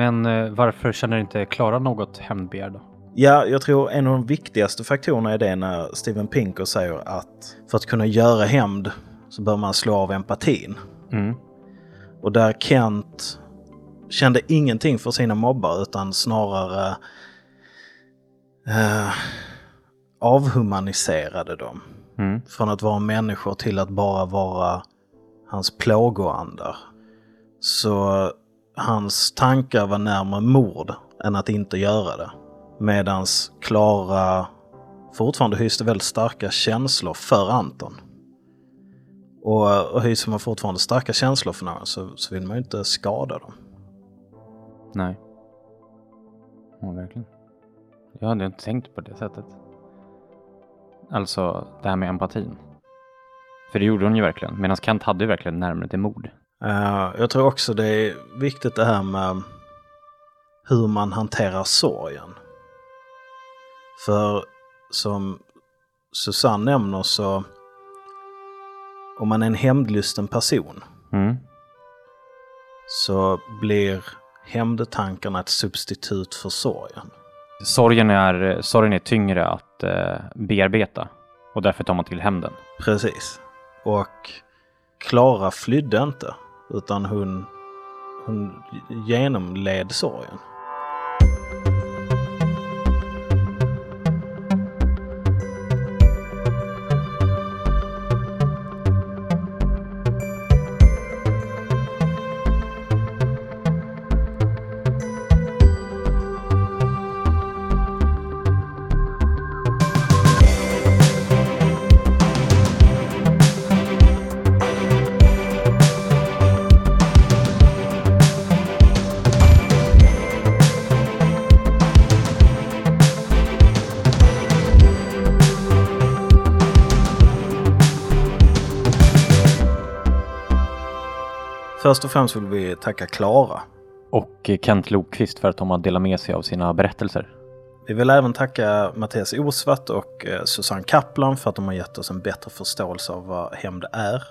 Men eh, varför känner inte Klara något hämndbegär då? Ja, jag tror en av de viktigaste faktorerna är det när Steven Pinker säger att för att kunna göra hämnd så bör man slå av empatin. Mm. Och där Kent kände ingenting för sina mobbar utan snarare eh, avhumaniserade dem. Mm. Från att vara människor till att bara vara hans plågoandar. Så hans tankar var närmare mord än att inte göra det. Medans Klara fortfarande hyste väldigt starka känslor för Anton. Och, och hyser man fortfarande starka känslor för någon så, så vill man ju inte skada dem. Nej. Ja, verkligen. Jag hade inte tänkt på det sättet. Alltså, det här med empatin. För det gjorde hon ju verkligen. Medan Kent hade ju verkligen närmare till mord. Eh, jag tror också det är viktigt det här med hur man hanterar sorgen. För som Susanne nämner så om man är en hämndlysten person Mm. så blir hämndtankarna ett substitut för sorgen. Sorgen är, sorgen är tyngre att eh, bearbeta. Och därför tar man till hämnden. Precis. Och Klara flydde inte utan hon, hon genomled sorgen. Först och främst vill vi tacka Klara. Och eh, Kent Lokvist för att de har delat med sig av sina berättelser. Vi vill även tacka Mattias Osvart och eh, Susanne Kaplan för att de har gett oss en bättre förståelse av vad hämnd är.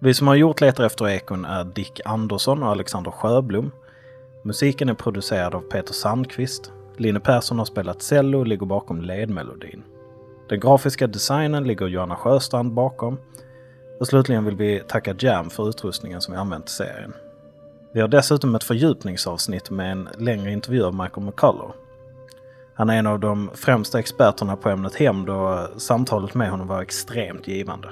Vi som har gjort Letar efter ekon är Dick Andersson och Alexander Sjöblom. Musiken är producerad av Peter Sandqvist. Linne Persson har spelat cello och ligger bakom ledmelodin. Den grafiska designen ligger Johanna Sjöstrand bakom. Och slutligen vill vi tacka Jam för utrustningen som vi använt i serien. Vi har dessutom ett fördjupningsavsnitt med en längre intervju av Michael McCullough. Han är en av de främsta experterna på ämnet hämnd och samtalet med honom var extremt givande.